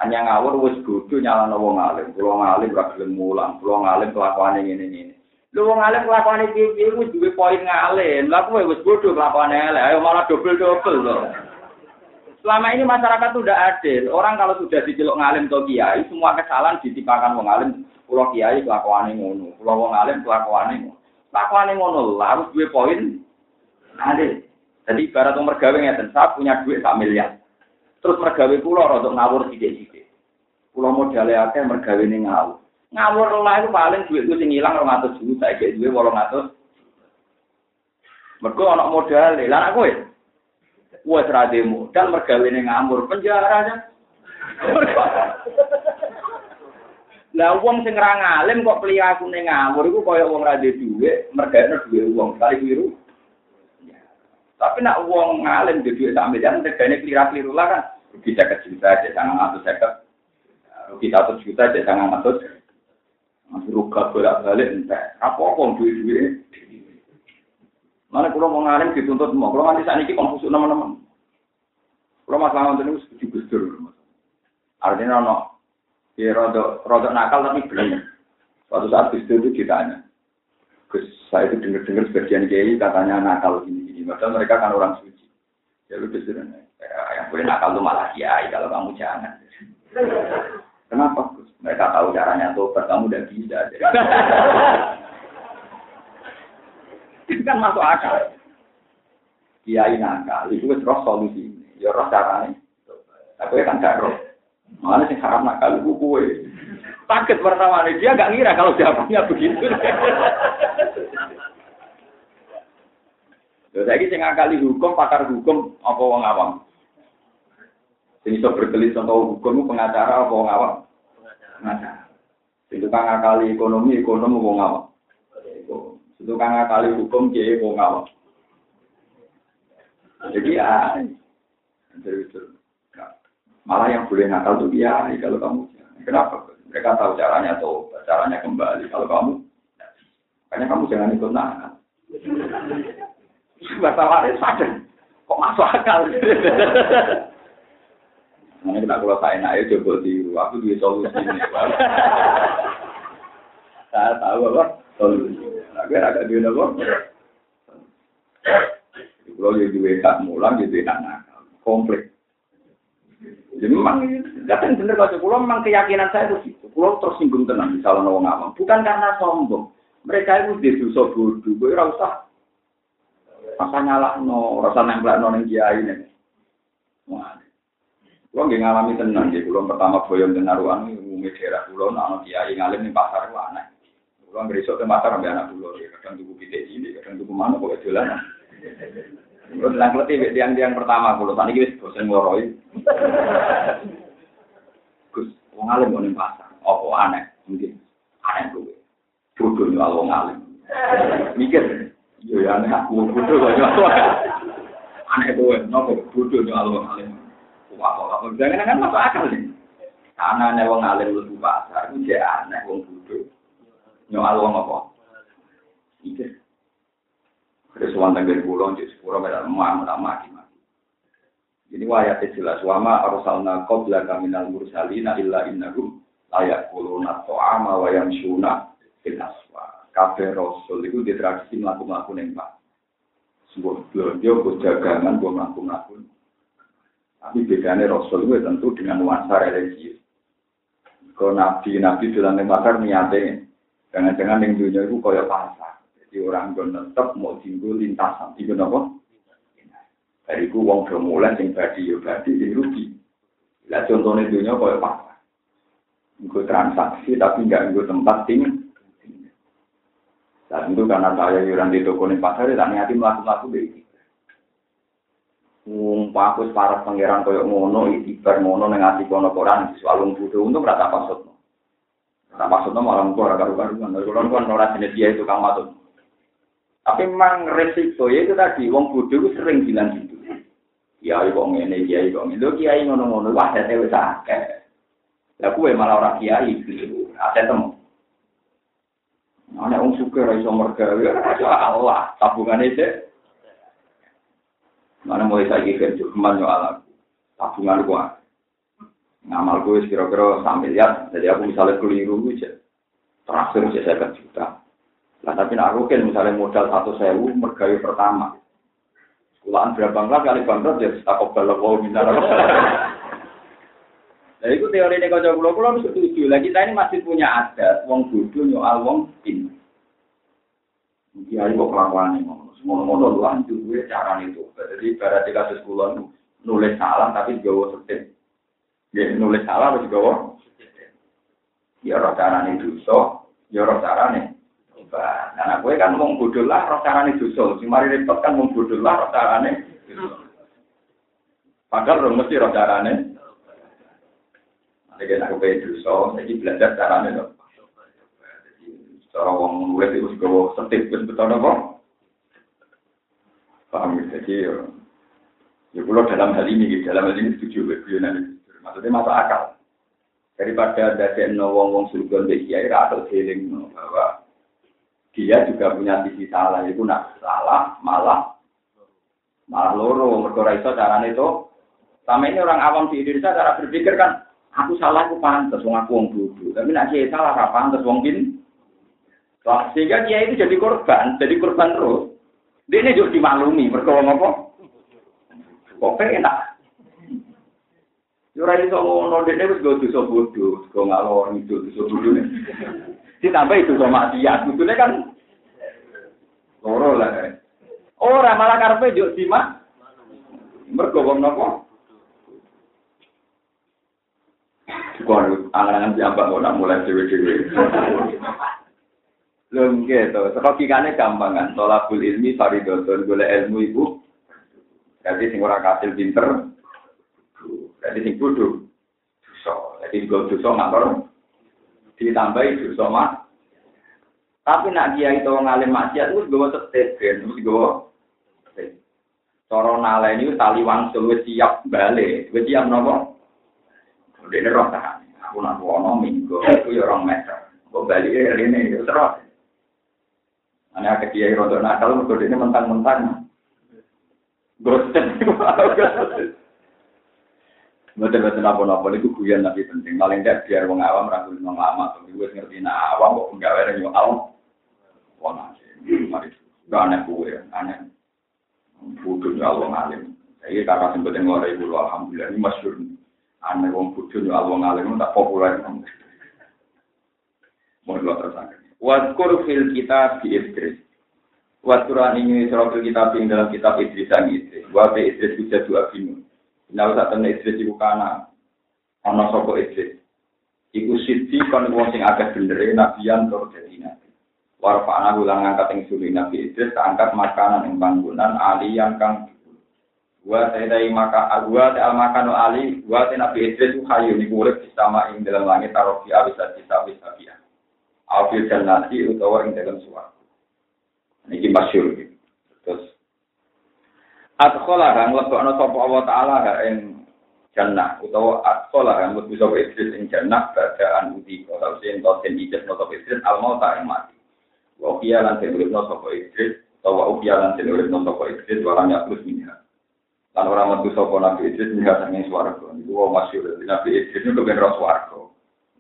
S1: Hanya ngawur, wis bodoh nyala wong alim. Pulau ngalim gak gelem mulang. Pulau ngalim kelakuan ini ini. Lu wong alim kelakuan ini ini wis duwe poin ngalim. Lah kowe wis bodoh kelakuan elek. Ayo malah double-double loh. Selama ini masyarakat sudah adil. Orang kalau sudah diceluk ngalim atau kiai, semua kesalahan ditimpakan wong alim. Pulau kiai kelakuan ngono. Pulau wong alim kelakuan ngono. Kelakuan ngono lah harus duwe poin ada. Jadi ibarat umur gawe ngeten, saya punya duit sak miliar. Terus mergawe pulau untuk ngawur sidik-sidik. Pulau modalnya akeh ini ngawur. Ngawur lah itu paling duit itu sing ilang 200 juta, saya duit 800. Mergo ana modal, lah aku ya. Wes ra modal mergawe ini ngamur penjara aja. Lah wong sing ra ngalim kok pelihakune ngawur iku kaya wong ra duwe, mergawe duwe wong kali biru. Tapi nak uang ngalim di duit sampai jangan tegane keliru-keliru lah kan. Rugi saya juta aja jangan ngatur saya Rugi satu juta aja jangan ngatur. Masih ruga bolak balik entah. Apa apa duit duit. Mana kalau mau ngalim dituntut mau. Kalau nanti saat ini konfusi teman-teman. Kalau masalah untuk ini setuju gusdur. Artinya no. Ya rodok rodok nakal tapi belum. Suatu saat gusdur itu ditanya. Saya itu dengar-dengar sebagian kiai katanya nakal gini-gini. Padahal mereka kan orang suci. Ya lu disuruh, ya, yang boleh nakal itu malah kiai kalau kamu jangan. Kenapa? Mereka tahu caranya tobat, kamu udah bisa. Itu kan masuk akal. Kiai nakal, itu terus solusi. Ya roh caranya. Tapi kan gak roh. Mana sih haram nakal ibu kue. Kaget pertama dia nggak ngira kalau jawabannya begitu. Lho saiki sing ngakali hukum, pakar hukum apa wong awam? Sing iso berkelit contoh hukum pengacara apa wong awam? Pengacara. Sing tukang ngakali ekonomi, ekonomi wong awam. Sing tukang ngakali hukum, kiai wong awam. Jadi ya, malah yang boleh nakal tuh dia kalau kamu kenapa mereka tahu caranya tuh caranya kembali kalau kamu makanya kamu jangan ikut nakal Masalahnya sadar. Kok masuk akal? Nah, ini kalau saya naik coba tiru, aku di solusi ini. Saya tahu apa solusi. Nah, agak dia apa? Kalau dia juga tak mulang, jadi tak nakal. Komplit. Jadi memang, kan bener kalau pulau memang keyakinan saya itu Pulau tersinggung tenang, misalnya orang awam. Bukan karena sombong. Mereka itu di dosa bodoh. Gue rasa rasa nyala no, rasa nempel no neng kiai nih. Wah, Kulo nggih ngalami tenang nggih, kulo pertama boyong den naruhan umum daerah kulo ana kiai ngalim ning pasar ku aneh. Kulo ngresok te pasar ambek anak kulo, kadang tuku pitik ini, kadang tuku mana kok dolan. Kulo telang kleti tiang-tiang pertama kulo, tadi wis bosen ngoroi. Gus, wong alim ning pasar, apa aneh mungkin aneh kuwi. Bodoh nyual wong alim. Mikir, Yo ya aneh aku bodoh kok. Aneh kowe, nopo bodoh yo Allah alim. Wah, kok jangan kan masuk akal nih. Karena nek wong alim lu pasar, jek aneh wong bodoh. Yo Allah apa? Dari pulau, jadi sepuro pada mau mati mati. Jadi wayat jelas wama arsalna qabla kaminal mursalina illa layak kuluna to'ama wa yamsuna fil aswa kabeh rasul itu di tradisi melakukan ning Pak. Sebuah belanja, buat jagangan, buat melakukan Tapi bedanya rasul itu tentu dengan nuansa religius. Kalau nabi nabi dalam pasar niatnya, jangan-jangan yang dunia itu kayak pasar. Jadi orang gue tetap mau tinggal lintasan, tinggal apa? Dari itu uang bermula sing badi yo badi sing rugi. Lah contohnya dunia kayak pasar. Gue transaksi tapi nggak gue tempat tinggal. Dan tentu karena saya yuran di toko ini pasar, tak niati melakukan begini. Umpah aku para pangeran koyok ngono, ibar ngono nengati kono koran, soal butuh untuk rata maksud. Rata maksudnya malah mungkin orang karu-karuan. Kalau kan orang jenis dia itu kang matut. Tapi memang resiko ya itu tadi, wong itu sering bilang gitu. Kiai kok ngene, kiai kok ngene. Kiai ngono-ngono, wah saya wis akeh. Lah kuwe malah orang kiai gitu. Ada temu. Ana wong suka ra iso mergawe, ya Allah, tabungane sik. Mana mulai saiki kerja keman yo ala tabungan gua. Ngamal gue kira-kira sampai lihat, jadi aku misalnya keliru aja. Terakhir saya juta. Lah tapi nak aku kan misalnya modal satu sewu mergawe pertama. Sekolahan berapa enggak kali bangkrut ya tak kobal mau minta [LAUGHS] Nah, itu teori ini kau pulau pulau itu setuju. Lah kita ini masih punya adat, wong bodoh nyoal wong pin. Dia kok kelakuan ini ngomong. Semua ngomong lu anjur gue cara itu. Jadi pada di kasus pulau nulis salah tapi gawa setin. Ya nulis salah tapi gawa. Ya roh carane dosa, ya roh carane Nah, gue kan wong bodoh lah roh carane dosa. Sing mari repot kan wong bodoh lah roh carane. Padahal mesti roh carane. Jadi aku pengen dosa, jadi belajar caranya dong. Cara wong nulis itu juga setip betul apa? Paham ya? Jadi ya, ya kalau dalam hal ini, dalam hal ini setuju, maksudnya masuk akal. Daripada ada no wong wong surga di kiai atau healing bahwa dia juga punya sisi salah, itu nak salah malah malah loro mereka itu caranya itu. Sama ini orang awam di Indonesia cara berpikir kan Aku salah aku pantas, wong aku wong bodoh. Tapi nak kiai salah apa pantas wong bin. Sehingga dia itu jadi korban, jadi korban terus. Dia ini juga dimaklumi, berkawang apa? Kok enak? Yura itu ngono, dia wis go dosa bodoh, go ngalor itu dosa bodoh. Ditambah itu sama dia, sebetulnya kan loro lah. Malah karpe juk simak. Mergo wong napa? Kon angan-angan jambak kok nak mulai dhewe-dhewe. Lho nggih to, logikane gampang kan. Tolabul ilmi faridotun golek ilmu ibu. Jadi sing ora kasil pinter. Jadi sing kudu dosa. Jadi go dosa ngatur ditambahi dosa mah. Tapi nak dia itu ngalim maksiat wis gowo tetep ben, wis gowo. Cara naleni tali wangsul wis siap balik. Wis siap napa? Dene roh tahan. Aku nak wono minggu, aku ya orang meter. Kok balik ya ini, ya terus. Ane akeh kiai rodo nakal, mergo dene mentang-mentang. Gosip. Betul-betul apa-apa itu guyon tapi penting. Paling tidak biar wong awam ragu wong lama. Tapi gue ngerti nah awam kok enggak ada yang awam. Wong asli. Mari. Gak aneh gue, aneh. Butuhnya Allah ngalim. Saya kakak sempat dengar ibu alhamdulillah ini masyur. Aneh wong bodoh yo alwong alim tak populer. Mau tersangka. Wadkur fil kitab di Idris. Wadkuran ini surah fil kitab yang dalam kitab Idris dan Idris. Wabe Idris bisa dua binu. Nah, saat temen Idris ibu kana. Ono soko Idris. Iku siti kon wong sing agak bener nabiyan tur dadi nabi. Warfa'ana ulang angkat yang suli Nabi Idris, keangkat makanan yang bangunan aliyan kang Wa sayyidai maka agwa ta al makan ali wa ta nabi Idris hayu ni urip sama ing dalam langit tarofi bisa bisa bisa dia. Afil jannati utawa ing dalam suara. Niki masyhur gitu. Terus Adkhala kang lebokno sapa Allah taala ing jannah utawa adkhala kang mlebu sapa Idris ing jannah badaan uti kalau sing to den ijaz no sapa Idris al mauta ing mati. Wa kiya lan den uripno sapa Idris utawa ukiya lan den uripno sapa Idris waranya terus minha. Lan ora metu sapa Nabi Idris melihat sanging swarga. Niku wong masyhur. Nabi Idris niku kepen ro swarga.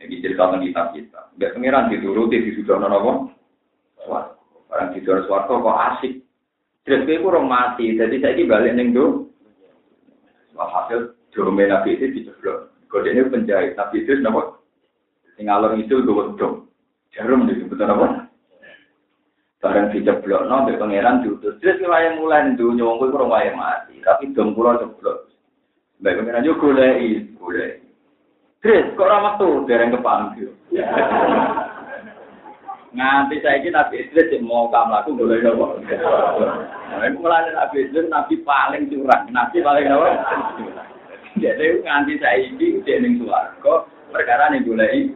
S1: Niki cerita tentang kitab kita. Mbak pangeran dituruti di sudah napa? Swarga. Barang di swarga kok asik. Terus kowe kurang mati, jadi saya balik ning do. Hasil dome Nabi Idris diceblok. Kodene penjahit Nabi Idris napa? Sing alor itu gue dom. Jarum disebut apa? Barang diceblok, no, mbak pangeran diutus. Terus yang mulai itu nyawang gue kurang wayang mati, tapi dom pulau ceblok. Mbak pangeran juga golei, golei. Terus kok ramah tuh dereng kepanggil. [LAUGHS] Nganti saya ini Nabi Idris mau kamu laku boleh nopo. Mulai Nabi Idris Nabi paling curang, Nabi paling nopo. Jadi nganti saya ini dia ning suwargo perkara nih boleh.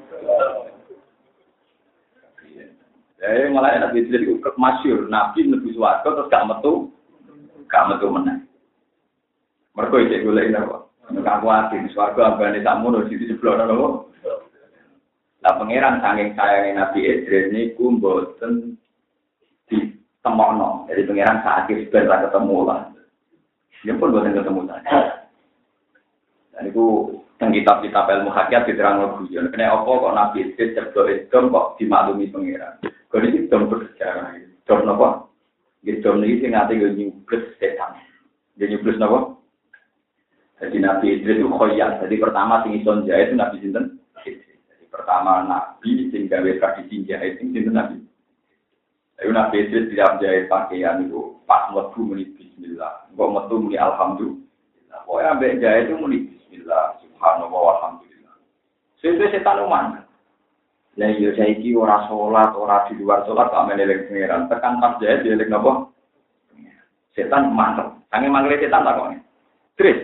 S1: Eh malah Nabi Idris itu masyur, Nabi Nabi Suwargo terus gak metu, gak metu menang. Mereka itu gue lagi apa? Gak kuatin, Suwargo abane tak mono di sebelah nopo. Lah pangeran saking sayangnya Nabi Idris ini kumboten di temokno. Jadi pangeran sakit sebentar ketemu lah. Dia pun buatan ketemu saja. Dan itu kitab-kitab ilmu hakikat diterang guyon. Kena apa kok Nabi Idris ceblok itu kok dimaklumi pangeran. Kalau ini dom bersejarah, dom apa? Gitu dom ini sing nanti gue nyubles setan, gue nyubles apa? Jadi Nabi Idris itu khoyat. Jadi pertama sing ison jahit itu Nabi Sinten. Jadi pertama Nabi sing gawe tradisi jahit sing Sinten Nabi. Tapi Nabi Idris tidak jahit pakaian itu pas metu muni Bismillah, kok metu muni Alhamdulillah. Pokoknya ambek jahit itu muni Bismillah, Subhanallah, Alhamdulillah. Sesuai setan umat. Lah iya saiki ora salat, ora di luar salat kok menelek pangeran. Tekan pas jahit dieling napa? Setan mantep. Sange mangle setan tak kok. Terus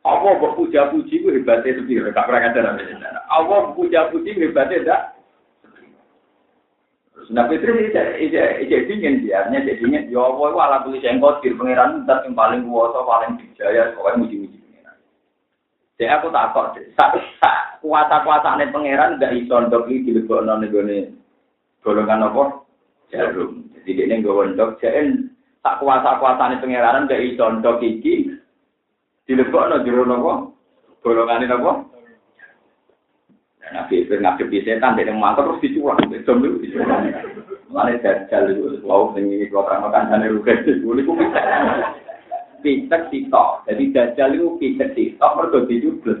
S1: apa mbok puja-puji ku hebate sepiro? Gak pernah setan. Apa puja-puji hebate ndak? Terus Nabi Idris ija dingin biarnya jadi dingin. Ya Allah, itu ala tulis yang kotir pangeran ntar yang paling kuasa, paling dijaya, pokoknya muji-muji. Jadi aku takut, kuasa-kuasa ini pangeran gak ndok iki dilebokno ning dengan golongan apa? Jarum. Jadi ini gak untuk, jadi tak kuasa-kuasa ini pangeran gak bisa untuk ini dilibatkan dengan apa? Golongan ini apa? Nah, nabi itu ngadepi setan, dia yang mantap terus dicurang, dia jombil, dicurang. Mana jajal itu, wow, ini kalau terang-terang, ini rugi, ini kumpul. Pitek sitok, jadi dajjal itu pitek sitok, mereka dijubles.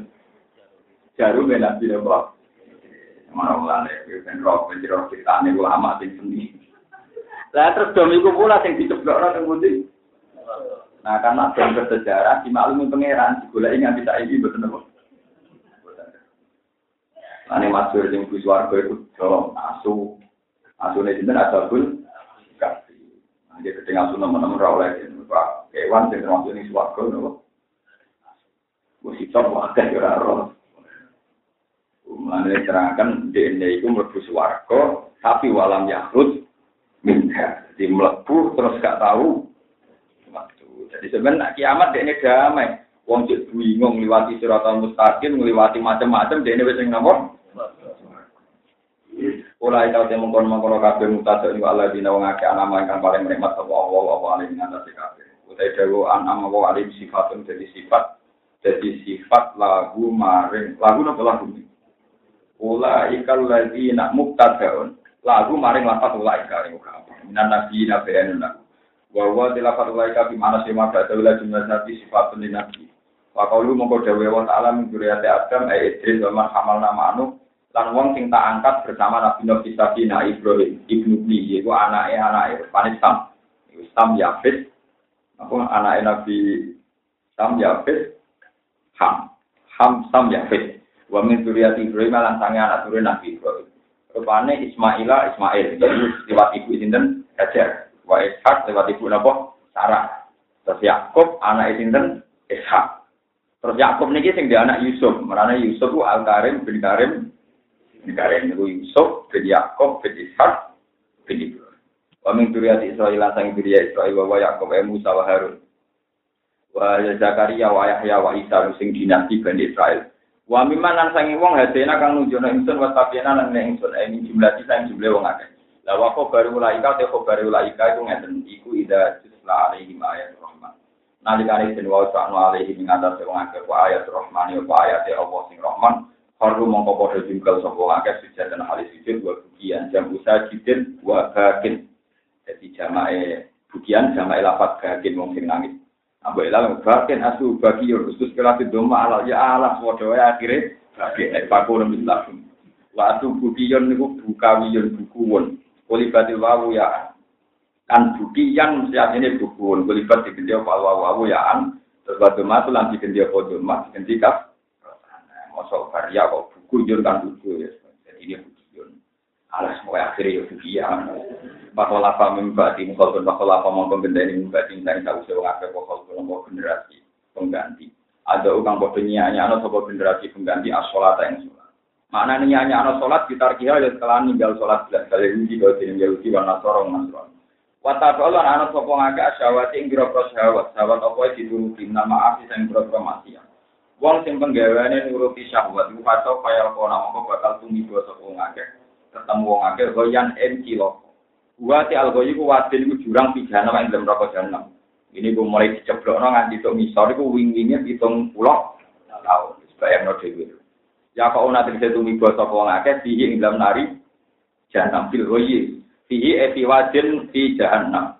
S1: jarum ya nabi ya bang mana mulane ben roh ben roh ini ulama sing seni lah terus dom iku pula sing diceblok nang ngendi nah karena dom bersejarah dimaklumi pangeran digoleki nganti saiki mboten apa Ane masyhur sing bus warga iku do asu. Asune sinten asabul kafi. Nah, dia keting asu nemen-nemen ra oleh Pak. Kewan sing termasuk ning swarga nopo. Wis iso wae ora ora. Mulane terangkan DNA itu mlebu swarga tapi walam yahrud minha. Jadi mlebu terus gak tahu waktu. Jadi sebenarnya kiamat ini damai. Wong cek bingung ngliwati siratal mustaqim, ngliwati macam-macam, ini wis ning nomor Ula ita te mongkon mongkon kabeh mutasa ni Allah dina wong akeh anama ingkang paling nikmat sapa Allah apa alim ngatasi kabeh. Utai dewe anam apa alim sifatun jadi sifat jadi sifat lagu maring lagu napa lagu ini. Ula ikal ladina muktadaun lagu maring lapat ula ikal ing apa. Minan nabi nabi anuna. Wa wa dilafat ula ikal bimana sih maka daula jumlah nabi sifatun li nabi. Wa qaulu mongko dewe wa ta'ala min Adam ay Idris wa man hamal nama anu lan wong sing tak angkat bersama Nabi Nabi Sabina Ibrahim ibnu yaitu anaknya anaknya panis Sam Sam Yafid apa anaknya Nabi Sam Yafid Ham. Ham Sam Yafid wa min dzurriyyati Ibrahim lan sange anak turun Nabi Ibrahim. Rupane Ismaila Ismail. Jadi lewat ibu sinten? Hajar. Wa Ishak lewat ibu napa? Sarah. Terus Yakub anak sinten? Ishak. Terus Yakub niki sing dia anak Yusuf. Merana Yusuf ku Al Karim bin Karim. Negara ini Yusuf, bin Yakob, bin Ishak, bin Ibrahim. Wa min duriyati Israel sang duriya Israel wa Yakob e Musa wa Harun. Wa Zakaria wa Yahya wa Isa sing dinasti Bani Israel. Wa mimman lan sangi wong hadena kang nunjukno ingsun wa tabiana lan nek ingsun e ini jumlah sisa jumlah wong akeh. La wa khabaru ulaika te khabaru ulaika iku ngeten iku ida tusla alaihim ayat rahman. Nalikane den wa ta'ala alaihim ing atas wong akeh wa ayat rahman ya ayat Allah sing rahman. Haru mongko padha jungkel sapa akeh sujud dan halis sujud wa bukian jam usaha jidin wa bakin. Jadi jamae bukian jamae lapat bagian mungkin nangis. Abu Ela bagian asu bagi yur khusus kelas itu malah ya Allah swado ya akhirnya bagian eh paku nembus langsung. Waktu bukian itu buka wion bukuan. Kolibati wawu ya kan bukian siap ini bukuan. Kolibati gede wawu wawu ya an. Terus waktu masuk nanti gede wawu jemaat gede kap. Masuk karya kok buku jur kan buku ya. Jadi ini. Alas mau akhirnya ya buku ya. Apa membati mukol pun bakal apa mau pembenda ini membati dari tahu saya ngapain bakal kelompok generasi pengganti. Ada orang bodoh nyanyi anak sebuah generasi pengganti asolat yang sholat. Mana nyanyi anak sholat kita kira ya setelah ninggal sholat belas kali ini kalau tidak Yahudi warna sorong nasron Allah anak sopong agak syawati ing biro syawat. Syawat apa dituruti nama afi sing biro masih Wong sing penggaweane nuruti syahwat iku kacau kaya kona mongko bakal sapa wong akeh. Ketemu wong akeh goyan en kilo. Wa ti algoyi ku wadin iku jurang pidana ing dalam rokok jahanam. Ini gue mulai diceblokno nganti tok ngisor iku wing-winge 70 tahun. Bayangno dhewe. Ya kok ana tegese tumiba sapa wong akeh dihi ing dalam nari jahanam fil goyi. Fihi efi wadin fi jahanam.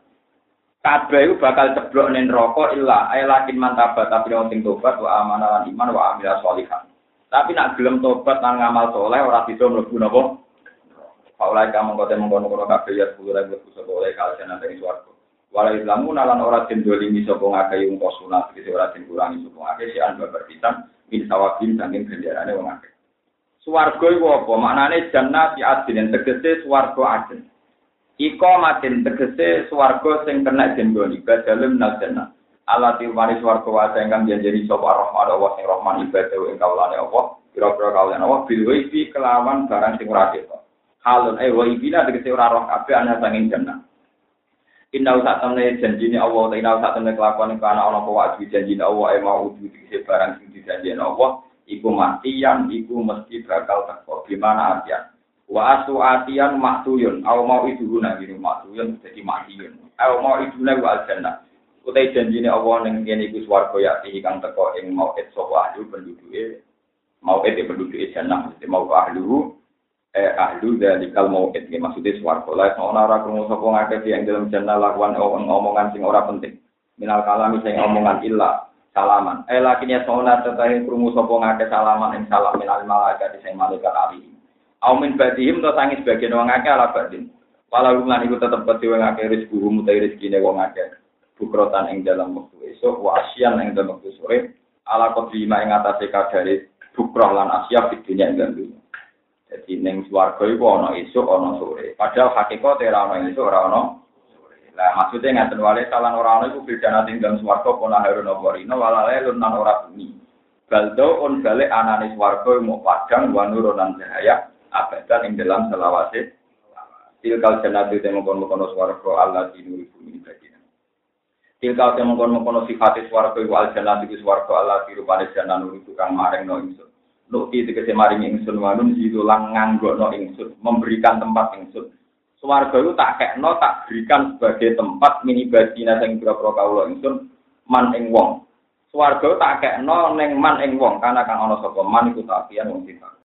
S1: kabeh iku bakal ceblok ning neraka illa lakin mantaba tapi wong sing tobat wa amanah lan iman wa amila sholihan. Tapi nak gelem tobat lan ngamal soleh ora bisa mlebu napa? Paulai kamu kote mengkono kono kabeh ya lagi mlebu sapa oleh kalsen nang swarga. Wala islamu nalan ora den dolimi sapa ngakeh yung sunat iki ora den kurangi sapa ngakeh si an babar pisan min sawabin saking ganjarane wong akeh. Swarga iku apa? Maknane jannah di adin tegese swarga adin. Iko matin tegese swarga sing kena jendoni badalem najana. Allah tiwani swarga wasa ingkang janjeni sapa rahman Allah sing rahman ibadah ing kaulane Allah. Kira-kira kaulane Allah bil waifi kelawan barang sing ora ketok. Halun eh waifina tegese ora roh kabeh ana sanging jannah. Inna usah temne janjine Allah, inna usah temne kelakuan yang kana ana apa wajib janjine Allah eh mau udu tegese barang sing dijanjeni Allah. Iku matian, iku mesti bakal teko. Gimana artian? Wa asu atian maktuyun, au mau itu guna gini maktuyun jadi maktuyun. Au mau itu guna wa aljannah. Utai janjine Allah ning kene iku swarga ya kang teko ing mau et sapa ahli penduduke mau et penduduke jannah mesti mau ahlu eh ahlu dalikal mau et maksudnya swarga la ana ora krungu sapa ngakeh yang dalam jannah lakuan omongan sing ora penting. Minal kalami sing omongan illa salaman. Eh lakinya sauna tetahe krungu sapa ngakeh salaman ing salam minal malaikat sing malaikat alih. Aumin badihim to sangi sebagian wong akeh ala badin. Walau lan iku tetep peti wong akeh rezeki mutai rezekine wong akeh. Bukrotan ing dalam waktu esok, wa asyan ing dalam waktu sore, ala kodrima ing atase kadare bukroh lan asya di ing dalam. Jadi ning swarga iku ana esuk ana sore. Padahal hakikat ora ana esuk ora ana. Lah maksudnya ngaten wale salan ora ana iku beda nate dalam swarga pola harun apa rino walale lunan ora bumi. Baldo on bale anane swarga mau padang wa nurunan cahaya abadan ing dalam selawase. Tilkal jannatu te mongkon-mongkon swarga Allah dinuri bumi ibadina. Tilkal te mongkon-mongkon sifate swarga iku al jannatu iku swarga Allah dirupane nuri tukang maring no ingsun. Nukti tegese maring ingsun wanun sidulang nganggono ingsun, memberikan tempat ingsun. Swarga itu tak kekno tak berikan sebagai tempat mini badina sing pira-pira kawula ingsun man ing wong. Swarga tak kekno ning man ing wong karena kang ana sapa man iku tak wong sifat.